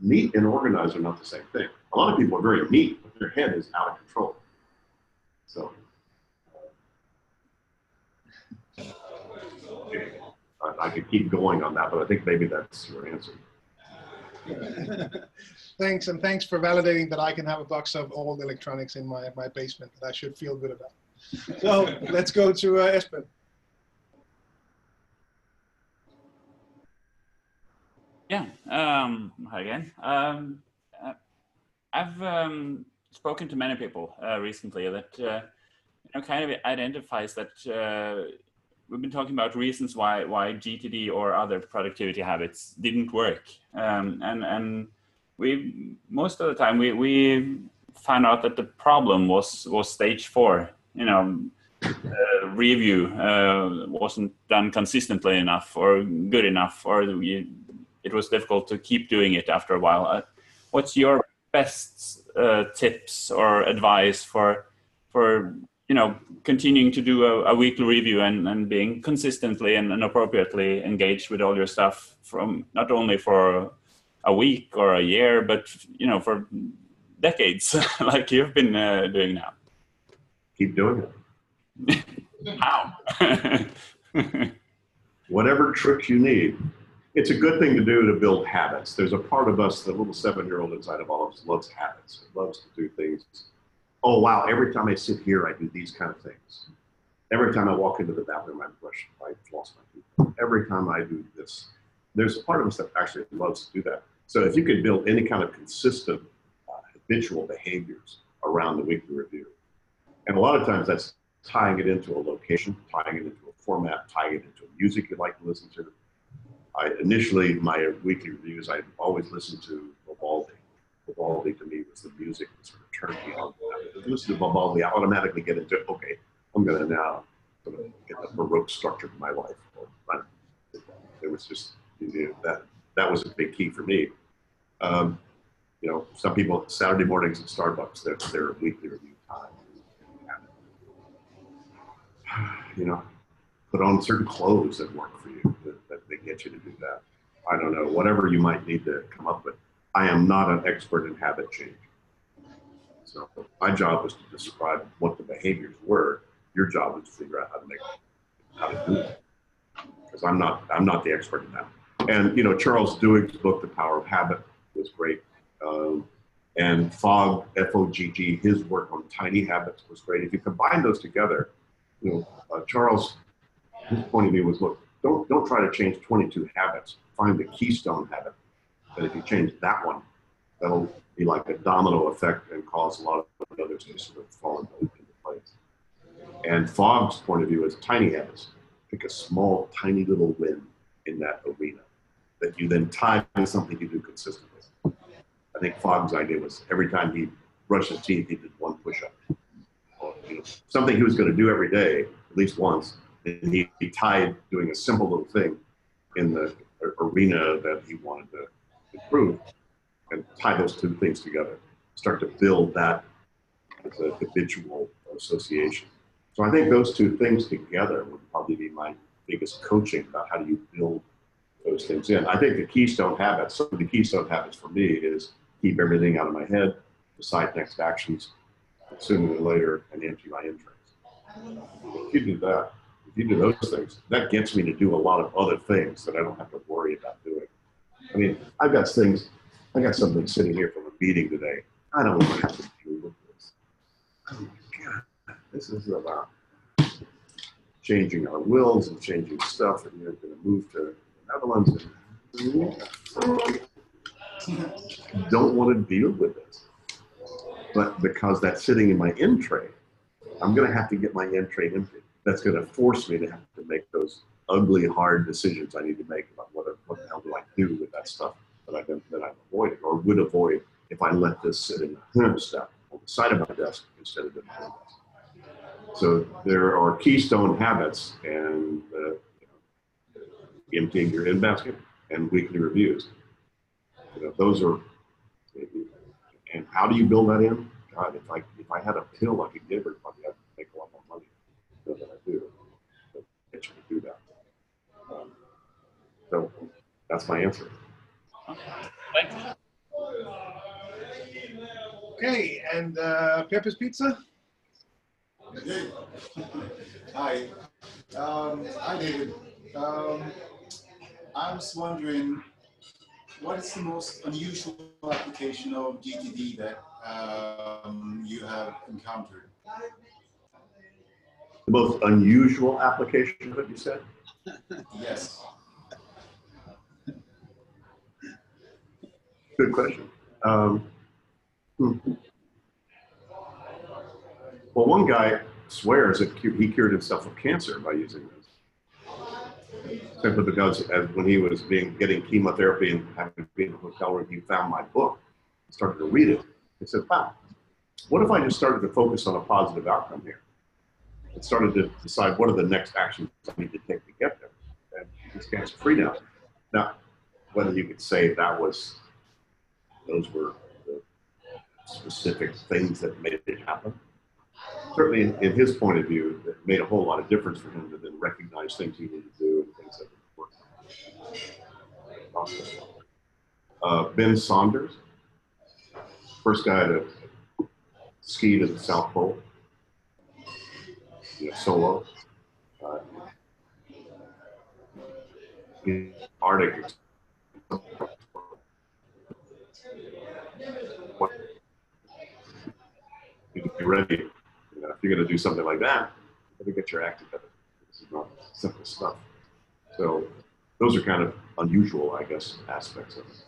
neat and organized are not the same thing. A lot of people are very neat, but their head is out of control. So, I, could keep going on that, but I think maybe that's your answer. thanks, and thanks for validating that I can have a box of old electronics in my, my basement that I should feel good about. So let's go to uh, Espen. Yeah, um, hi again. Um, uh, I've um, spoken to many people uh, recently that uh, you know, kind of identifies that uh, we've been talking about reasons why why GTD or other productivity habits didn't work, um, and and we most of the time we we found out that the problem was was stage four. You know, uh, review uh, wasn't done consistently enough or good enough, or it was difficult to keep doing it after a while. Uh, what's your best uh, tips or advice for for you know continuing to do a, a weekly review and, and being consistently and, and, appropriately engaged with all your stuff from not only for a week or a year but you know for decades like you've been uh, doing now? Keep doing it. How? Whatever tricks you need it's a good thing to do to build habits. There's a part of us, the little seven year old inside of all of us, loves habits. It loves to do things. Oh, wow, every time I sit here, I do these kind of things. Every time I walk into the bathroom, I brush, I floss my teeth. Every time I do this, there's a part of us that actually loves to do that. So if you could build any kind of consistent, uh, habitual behaviors around the weekly review, and a lot of times that's tying it into a location, tying it into a format, tying it into a music you like to listen to, I initially my weekly reviews I always listened to Vivaldi. Vivaldi to me was the music that sort of turned me on. Listen to Vivaldi, I automatically get into okay, I'm going to now sort of get the baroque structure of my life. It was just you know, that that was a big key for me. Um, you know, some people Saturday mornings at Starbucks, their their weekly review time. You know, put on certain clothes that work for you get you to do that. I don't know, whatever you might need to come up with. I am not an expert in habit change. So my job was to describe what the behaviors were. Your job is to figure out how to make how to do it. Because I'm not I'm not the expert in that. And you know, Charles Duhigg's book, The Power of Habit, was great. Um, And Fogg, F-O-G-G, his work on tiny habits was great. If you combine those together, you know, uh, Charles, his point of view was, look, don't don't try to change 22 habits. Find the keystone habit. But if you change that one, that'll be like a domino effect and cause a lot of others to sort of fall into place. And Fogg's point of view is tiny habits. Pick a small, tiny little win in that arena that you then tie to something you do consistently. I think Fogg's idea was every time he brushed his teeth, he did one push-up. Or, you know, something he was going to do every day, at least once, and he, he tied doing a simple little thing in the arena that he wanted to improve and tie those two things together. Start to build that as a habitual association. So I think those two things together would probably be my biggest coaching about how do you build those things in. I think the keystone habits, some of the keystone habits for me is keep everything out of my head, decide next actions sooner or later, and empty my entrance. If you do that, if you do those things, that gets me to do a lot of other things that I don't have to worry about doing. I mean, I've got things, I got something sitting here from a meeting today. I don't want to have to deal with this. Oh my God, this is about changing our wills and changing stuff, and you're going to move to the Netherlands. And don't want to deal with this. But because that's sitting in my in tray, I'm going to have to get my in tray empty that's going to force me to have to make those ugly, hard decisions I need to make about what, what the hell do I do with that stuff that I've, that I've avoided or would avoid if I let this sit in the step on the side of my desk instead of in my desk. So there are keystone habits and uh, emptying your in basket and weekly reviews. You know, those are, and how do you build that in? God, if I if I had a pill I could give everybody, I'd make a lot more money that I do. But get you to do that. Um, so that's my answer. Okay, and uh, Peppes Pizza? Hi. Um, hi, David. Um, I was wondering, what is the most unusual application of GTD that um, you have encountered? The most unusual application of it, you said? Yes. Good question. Um, hmm. Well, one guy swears that he cured himself of cancer by using this. Simply because as when he was being getting chemotherapy and having to be in a hotel room, he found my book, started to read it. He said, wow, what if I just started to focus on a positive outcome here? And started to decide what are the next actions I need to take to get there. And he's cancer free now. Now, whether you could say that was, those were the specific things that made it happen. Certainly, in, in his point of view, it made a whole lot of difference for him to then recognize things he needed to do and things that would work. Uh, ben Saunders, first guy to ski to the South Pole you know, solo. Uh, Arctic. You can be ready. You know, if you're going to do something like that, you better get your act together. This is not simple stuff. So those are kind of unusual, I guess, aspects of it.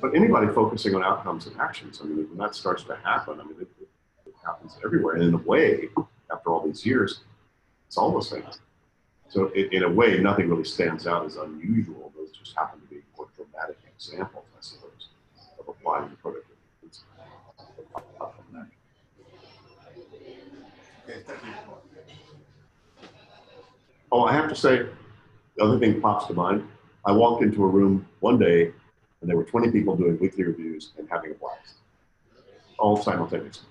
But anybody focusing on outcomes and actions, I mean, when that starts to happen, I mean, it, it happens everywhere. And in a way, after all these years, it's all the same. So in, in, a way, nothing really stands out as unusual. Those just happen to be more dramatic examples, I suppose, of applying the productivity Okay, thank you. Oh, I have to say, the other thing pops to mind. I walked into a room one day and there were 20 people doing weekly reviews and having a blast, all simultaneously.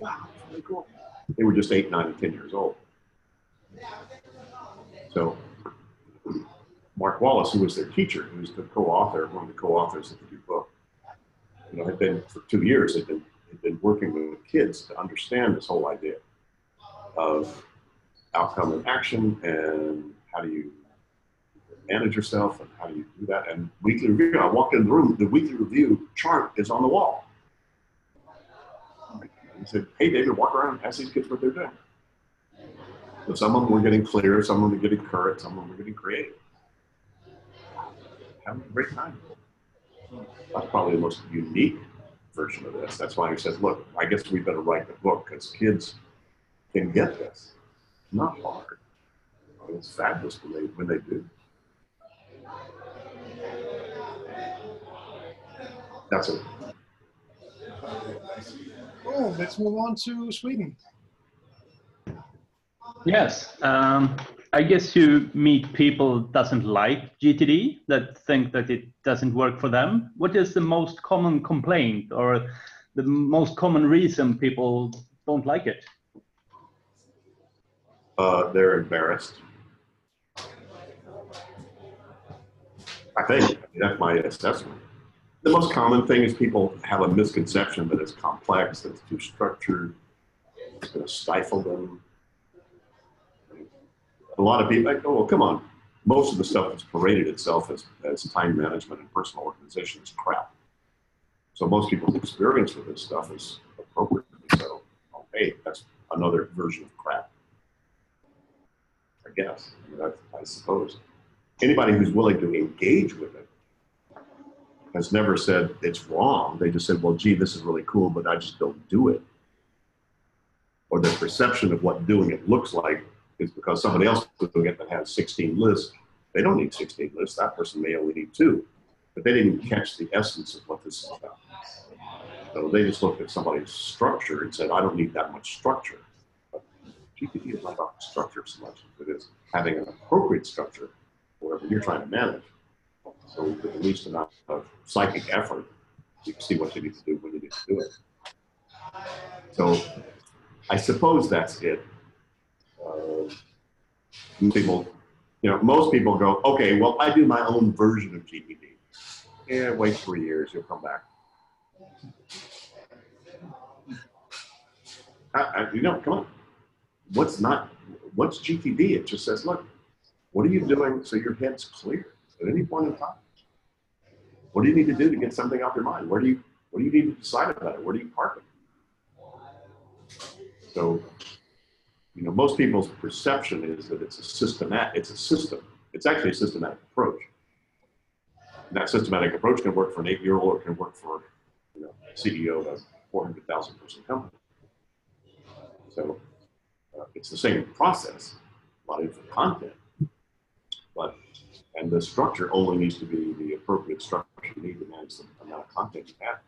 Wow, really cool. They were just eight, nine, and 10 years old. So Mark Wallace, who was their teacher, who was the co-author, one of the co-authors of the new book, you know, had been for two years, had been, had been working with kids to understand this whole idea of outcome and action and how do you manage yourself and how do you do that. And weekly review, I walked in the room, the weekly review chart is on the wall. He said, "Hey, David, walk around and ask these kids what they're doing." So some of them were getting clear, some of them were getting current, some of them were getting creative. Having a great time. That's probably the most unique version of this. That's why he says, "Look, I guess we better write the book because kids can get this. It's not hard. It's fabulous when they when they do." That's it. Oh, let's move on to Sweden. Yes, um, I guess you meet people doesn't like GTD that think that it doesn't work for them. What is the most common complaint or the most common reason people don't like it? Uh, they're embarrassed. I think that's my assessment. The most common thing is people have a misconception that it's complex, that it's too structured, it's going to stifle them. A lot of people like, oh, well, come on. Most of the stuff that's paraded itself as, as time management and personal organization is crap. So most people's experience with this stuff is appropriately so. Oh, hey, that's another version of crap. I guess. I, mean, I, I suppose. Anybody who's willing to engage with it has never said it's wrong. They just said, well, gee, this is really cool, but I just don't do it. Or their perception of what doing it looks like is because somebody else is doing it that has 16 lists. They don't need 16 lists. That person may only need two. But they didn't catch the essence of what this is about. So they just looked at somebody's structure and said, I don't need that much structure. But GTD is not about structure so much as it is having an appropriate structure for whatever you're trying to manage. So with the least amount of psychic effort, you see what you need to do when you need to do it. So I suppose that's it. Uh, people, you know, most people go, okay, well, I do my own version of GTD. Yeah, wait three years, you'll come back. I, I, you know, come on. What's not, what's GTD? It just says, look, what are you doing so your head's clear at any point in time? What do you need to do to get something off your mind? Where do you, what do you need to decide about it? Where do you park it? So, you know, most people's perception is that it's a systematic, it's a system. It's actually a systematic approach. And that systematic approach can work for an eight-year-old it can work for, you know, CEO of a 400,000 person company. So uh, it's the same process, a lot of content, and the structure only needs to be the appropriate structure you need to manage the amount of content you have.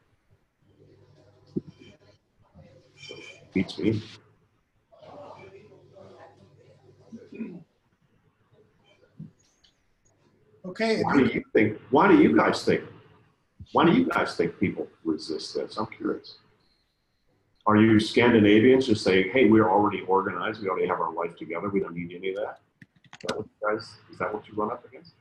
So beats me. Okay. Why do you think? Why do you guys think? Why do you guys think people resist this? I'm curious. Are you Scandinavians just saying, "Hey, we're already organized. We already have our life together. We don't need any of that"? Is that what you guys? Is that what you run up against?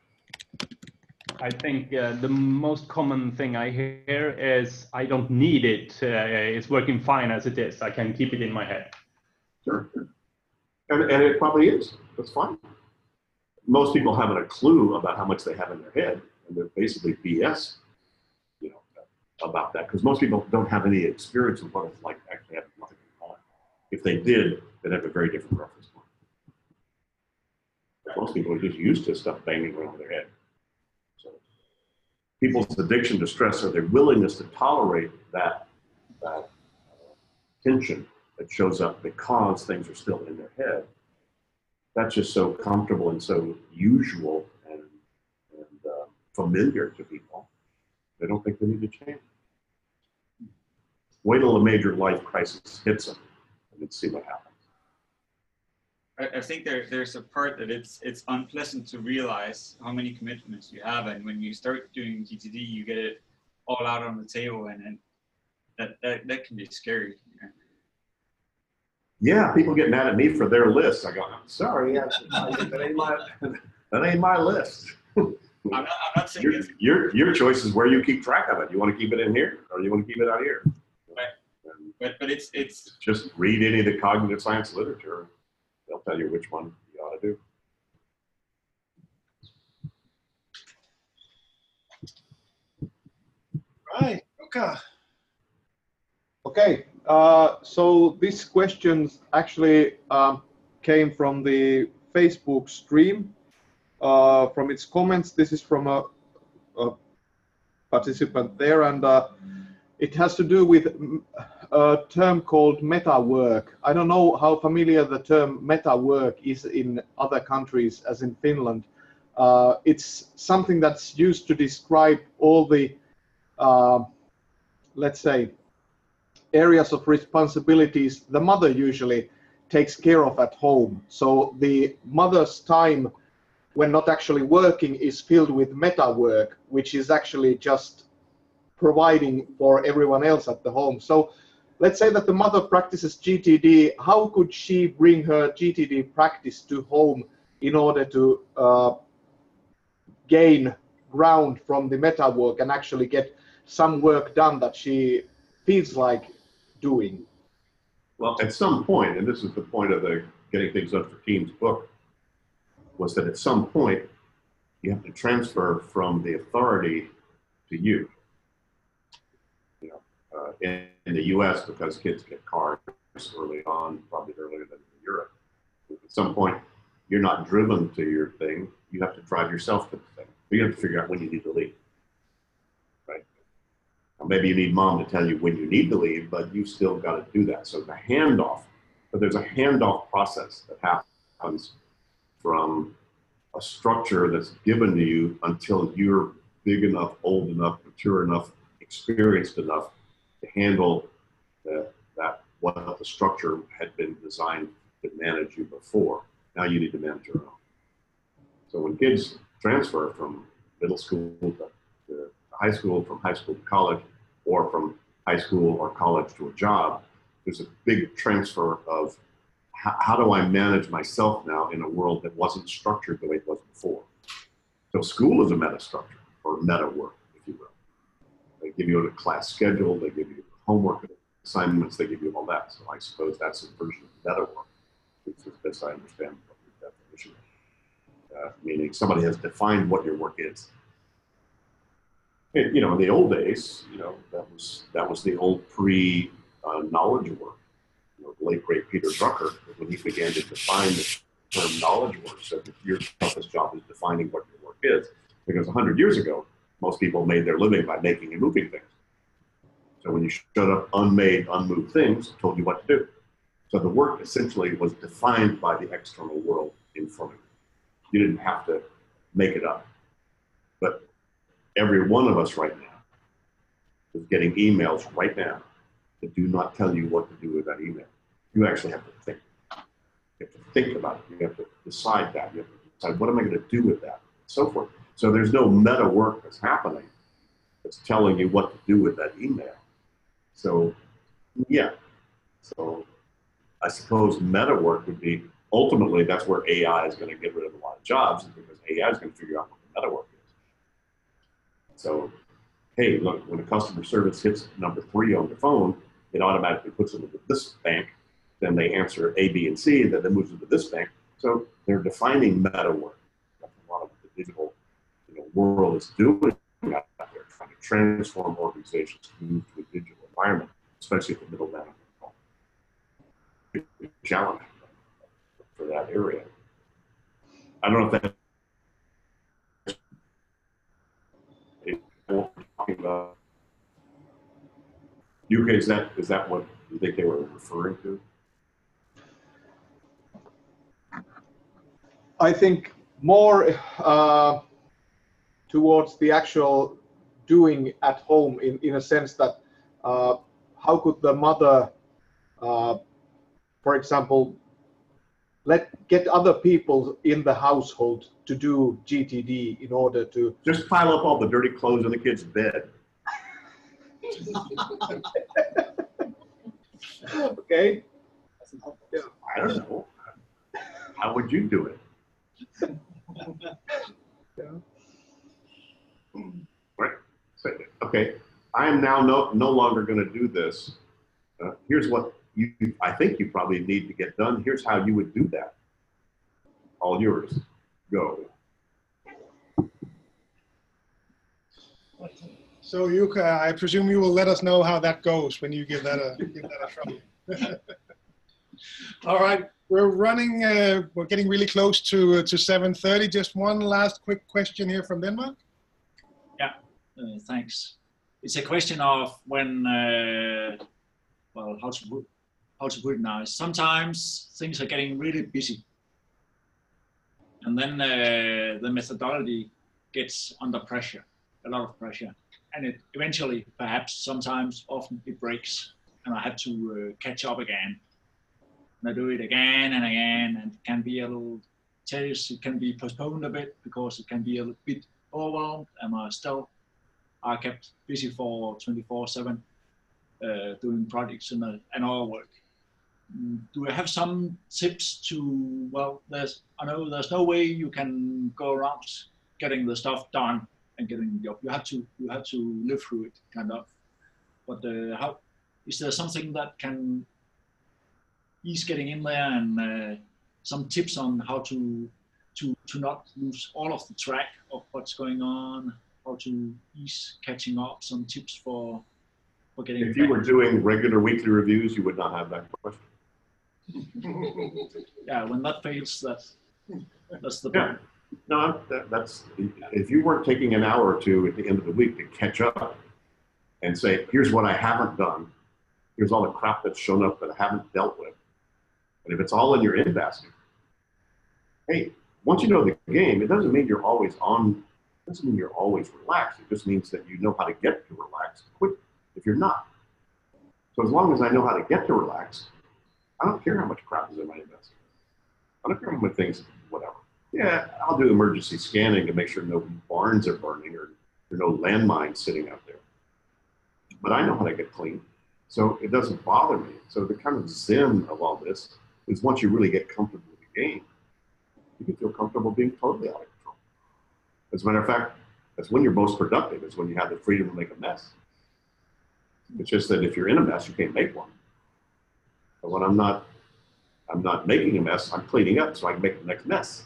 I think uh, the most common thing I hear is I don't need it. Uh, it's working fine as it is. I can keep it in my head. Sure. And, and it probably is. That's fine. Most people haven't a clue about how much they have in their head, and they're basically BS, you know, about that. Because most people don't have any experience of what it's like actually have nothing in mind. If they did, they'd have a very different reference point. Most people are just used to stuff banging around their head. People's addiction to stress or their willingness to tolerate that, that tension that shows up because things are still in their head. That's just so comfortable and so usual and, and uh, familiar to people. They don't think they need to change. Wait till a major life crisis hits them and then see what happens. I, I think there, there's a part that it's it's unpleasant to realize how many commitments you have, and when you start doing GTD, you get it all out on the table, and, and that, that that can be scary. Yeah. Yeah, people get mad at me for their list. I go, I'm sorry, that ain't my that ain't my list. I'm not, I'm not saying Your, your your choice is where you keep track of it. You want to keep it in here, or you want to keep it out here. but but it's it's Just read any of the cognitive science literature. They'll tell you which one you ought to do. Right. Okay. Okay, Uh, so these questions actually um, came from the Facebook stream. Uh, from its comments, this is from a, a participant there, and uh, it has to do with a term called meta work. I don't know how familiar the term meta work is in other countries, as in Finland. Uh, it's something that's used to describe all the, uh, let's say, areas of responsibilities the mother usually takes care of at home. So the mother's time when not actually working is filled with meta work, which is actually just providing for everyone else at the home. So let's say that the mother practices GTD. How could she bring her GTD practice to home in order to uh, gain ground from the meta work and actually get some work done that she feels like doing? Well, at some point, and this is the point of the Getting Things Done for Teens book, was that at some point you have to transfer from the authority to you. Uh, in, in, the U.S., because kids get cars early on, probably earlier than in Europe. At some point, you're not driven to your thing. You have to drive yourself to the thing. You have to figure out when you need to leave. Right? Maybe you need mom to tell you when you need to leave, but you still got to do that. So the handoff, but there's a handoff process that happens from a structure that's given to you until you're big enough, old enough, mature enough, experienced enough to handle the, that what the structure had been designed to manage you before. Now you need to manage your own. So when kids transfer from middle school to, to high school, from high school to college, or from high school or college to a job, there's a big transfer of how, how do I manage myself now in a world that wasn't structured the way it was before? So school is a meta structure or meta work. They give you a class schedule, they give you homework assignments, they give you all that. So I suppose that's a version of meta work, which is best I understand the definition. Uh, meaning somebody has defined what your work is. You know, in the old days, you know, that was that was the old pre uh, knowledge work the late great Peter Drucker, when he began to define the term knowledge work, said that your toughest job is defining what your work is. Because 100 years ago, most people made their living by making and moving things. So when you showed up unmade, unmoved things, told you what to do. So the work essentially was defined by the external world in front of you. You didn't have to make it up. But every one of us right now is getting emails right now that do not tell you what to do with that email you actually have to think. You have to think about it. You have to decide that. You have to decide what am I going to do with that, and so forth. So there's no meta work that's happening that's telling you what to do with that email. So yeah. So I suppose meta work would be ultimately that's where AI is going to get rid of a lot of jobs because AI is going to figure out what the meta work is. So, hey, look, when a customer service hits number three on the phone, it automatically puts them into this bank then they answer A, B, and C, and then it moves into this bank. So they're defining meta work. That's a lot of the digital world is doing out there, trying to transform organizations to move to a digital environment, especially at the middle big challenge for that area. I don't know if that talking about Jukka is that is that what you think they were referring to? I think more uh, towards the actual doing at home in, in a sense that uh, how could the mother, uh, for example, let get other people in the household to do GTD in order to just pile up all the dirty clothes in the kid's bed. okay. Yeah. I don't know. How would you do it? Right. Okay, I am now no, no longer going to do this. Uh, here's what you, I think you probably need to get done. Here's how you would do that. All yours. Go. So you, uh, I presume you will let us know how that goes when you give that a give that a try. All right, we're running. Uh, we're getting really close to uh, to 7:30. Just one last quick question here from Denmark. Yeah, uh, thanks. It's a question of when, uh, well, how to put, how to put it now. Sometimes things are getting really busy, and then uh, the methodology gets under pressure, a lot of pressure, and it eventually, perhaps, sometimes, often, it breaks, and I have to uh, catch up again and I do it again and again, and it can be a little tense. It can be postponed a bit because it can be a bit overwhelmed, and I still are kept busy for 24/7 uh, doing projects and, uh, and our work. Mm, do I have some tips to? Well, there's I know there's no way you can go around getting the stuff done and getting the job. You have to you have to live through it, kind of. But uh, how is there something that can ease getting in there and uh, some tips on how to to to not lose all of the track of what's going on, how to ease catching up, some tips for for getting. If you were doing regular weekly reviews, you would not have that question. yeah, when that fails, that's that's the yeah. No, that, that's if you weren't taking an hour or two at the end of the week to catch up and say, here's what I haven't done, here's all the crap that's shown up that I haven't dealt with, and if it's all in your in basket, hey, once you know the game, it doesn't mean you're always on. Doesn't mean you're always relaxed. It just means that you know how to get to relax quick. If you're not, so as long as I know how to get to relax, I don't care how much crap is in my in basket. I don't care how many things, whatever. Yeah, I'll do emergency scanning to make sure no barns are burning or there are no landmines sitting out there. But I know how to get clean, so it doesn't bother me. So the kind of zen of all this is once you really get comfortable with the game, you can feel comfortable being totally out of. As a matter of fact, that's when you're most productive, is when you have the freedom to make a mess. It's just that if you're in a mess, you can't make one. But when I'm not, I'm not making a mess, I'm cleaning up so I can make the next mess.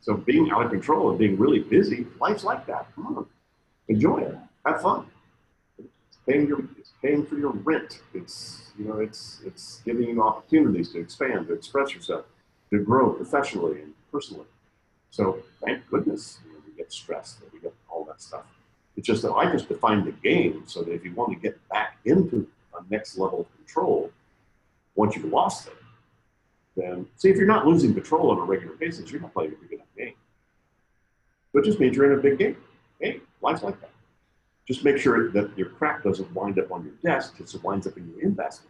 So being out of control and being really busy, life's like that. Come on, enjoy it, have fun. It's paying your, it's paying for your rent. It's you know, it's it's giving you opportunities to expand, to express yourself, to grow professionally and personally. So thank goodness you know, we get stressed and we get all that stuff. It's just that I just defined the game so that if you want to get back into a next level of control, once you've lost it, then see if you're not losing control on a regular basis, you're not playing a big enough game. But just means you're in a big game. Hey, life's like that. Just make sure that your crap doesn't wind up on your desk, because it winds up in your in basket.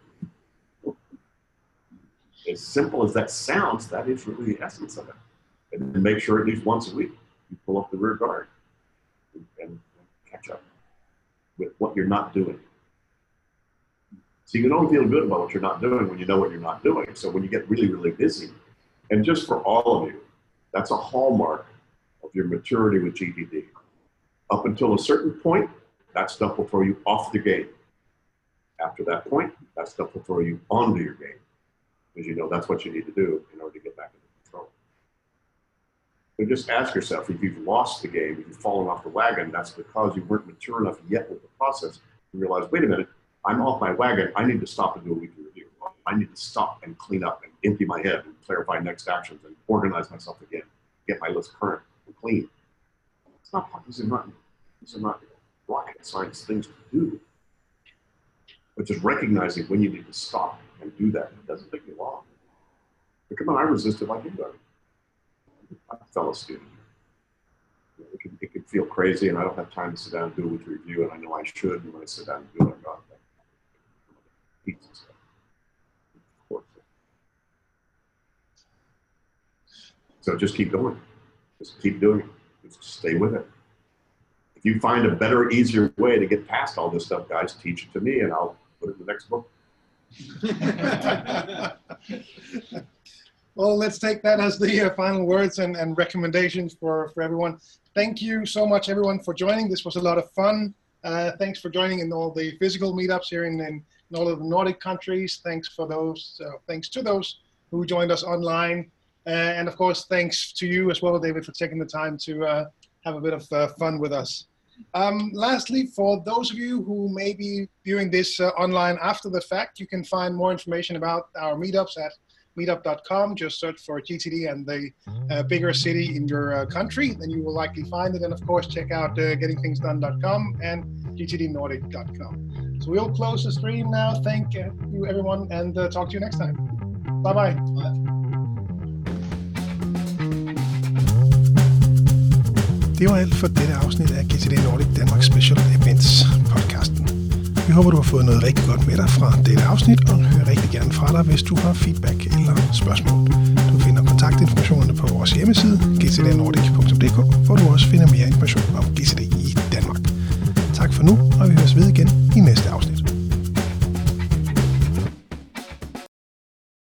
As simple as that sounds, that is really the essence of it. And then make sure at least once a week you pull up the rear guard and, catch up with what you're not doing. So you can only feel good about what you're not doing when you know what you're not doing. So when you get really, really busy, and just for all of you, that's a hallmark of your maturity with GTD. Up until a certain point, that stuff will throw you off the game. After that point, that stuff will throw you onto your game. Because you know that's what you need to do in order to get back into control. So just ask yourself if you've lost the game, if you've fallen off the wagon, that's because you weren't mature enough yet with the process to realize, wait a minute, I'm off my wagon. I need to stop and do a weekly review. I need to stop and clean up and empty my head and clarify next actions and organize myself again, get my list current and clean. It's not, these are not, these are not rocket science things to do. But just recognizing when you need to stop and do that, it doesn't take you long. But come on, I resisted like anybody. I'm a fellow student. It can, it can feel crazy, and I don't have time to sit down and do a weekly review, and I know I should. And when I sit down and do it, I'm not pizza stuff. Of course. So just keep going. Just keep doing it. Just stay with it. If you find a better, easier way to get past all this stuff, guys, teach it to me and I'll put it in the next book. well, let's take that as the uh, final words and, and recommendations for, for everyone. Thank you so much, everyone, for joining. This was a lot of fun. Uh, thanks for joining in all the physical meetups here in, in, in all of the Nordic countries. Thanks for those. Uh, thanks to those who joined us online. Uh, and of course, thanks to you as well, David, for taking the time to uh, have a bit of uh, fun with us. Um, lastly, for those of you who may be viewing this online after the fact, you can find more information about our meetups at meetup.com. Just search for GTD and the uh, bigger city in your uh, country, then you will likely find it. And of course, check out uh, gettingthingsdone.com and gtdnordic.com. So we'll close the stream now. Thank you, everyone, and uh, talk to you next time. Bye bye. Det var alt for dette afsnit af GTD Nordic Danmark Special Events podcasten. Vi håber, du har fået noget rigtig godt med dig fra dette afsnit, og hører rigtig gerne fra dig, hvis du har feedback eller spørgsmål. Du finder kontaktinformationerne på vores hjemmeside, gcdnordic.dk, hvor du også finder mere information om GCD i Danmark. Tak for nu, og vi høres ved igen i næste afsnit.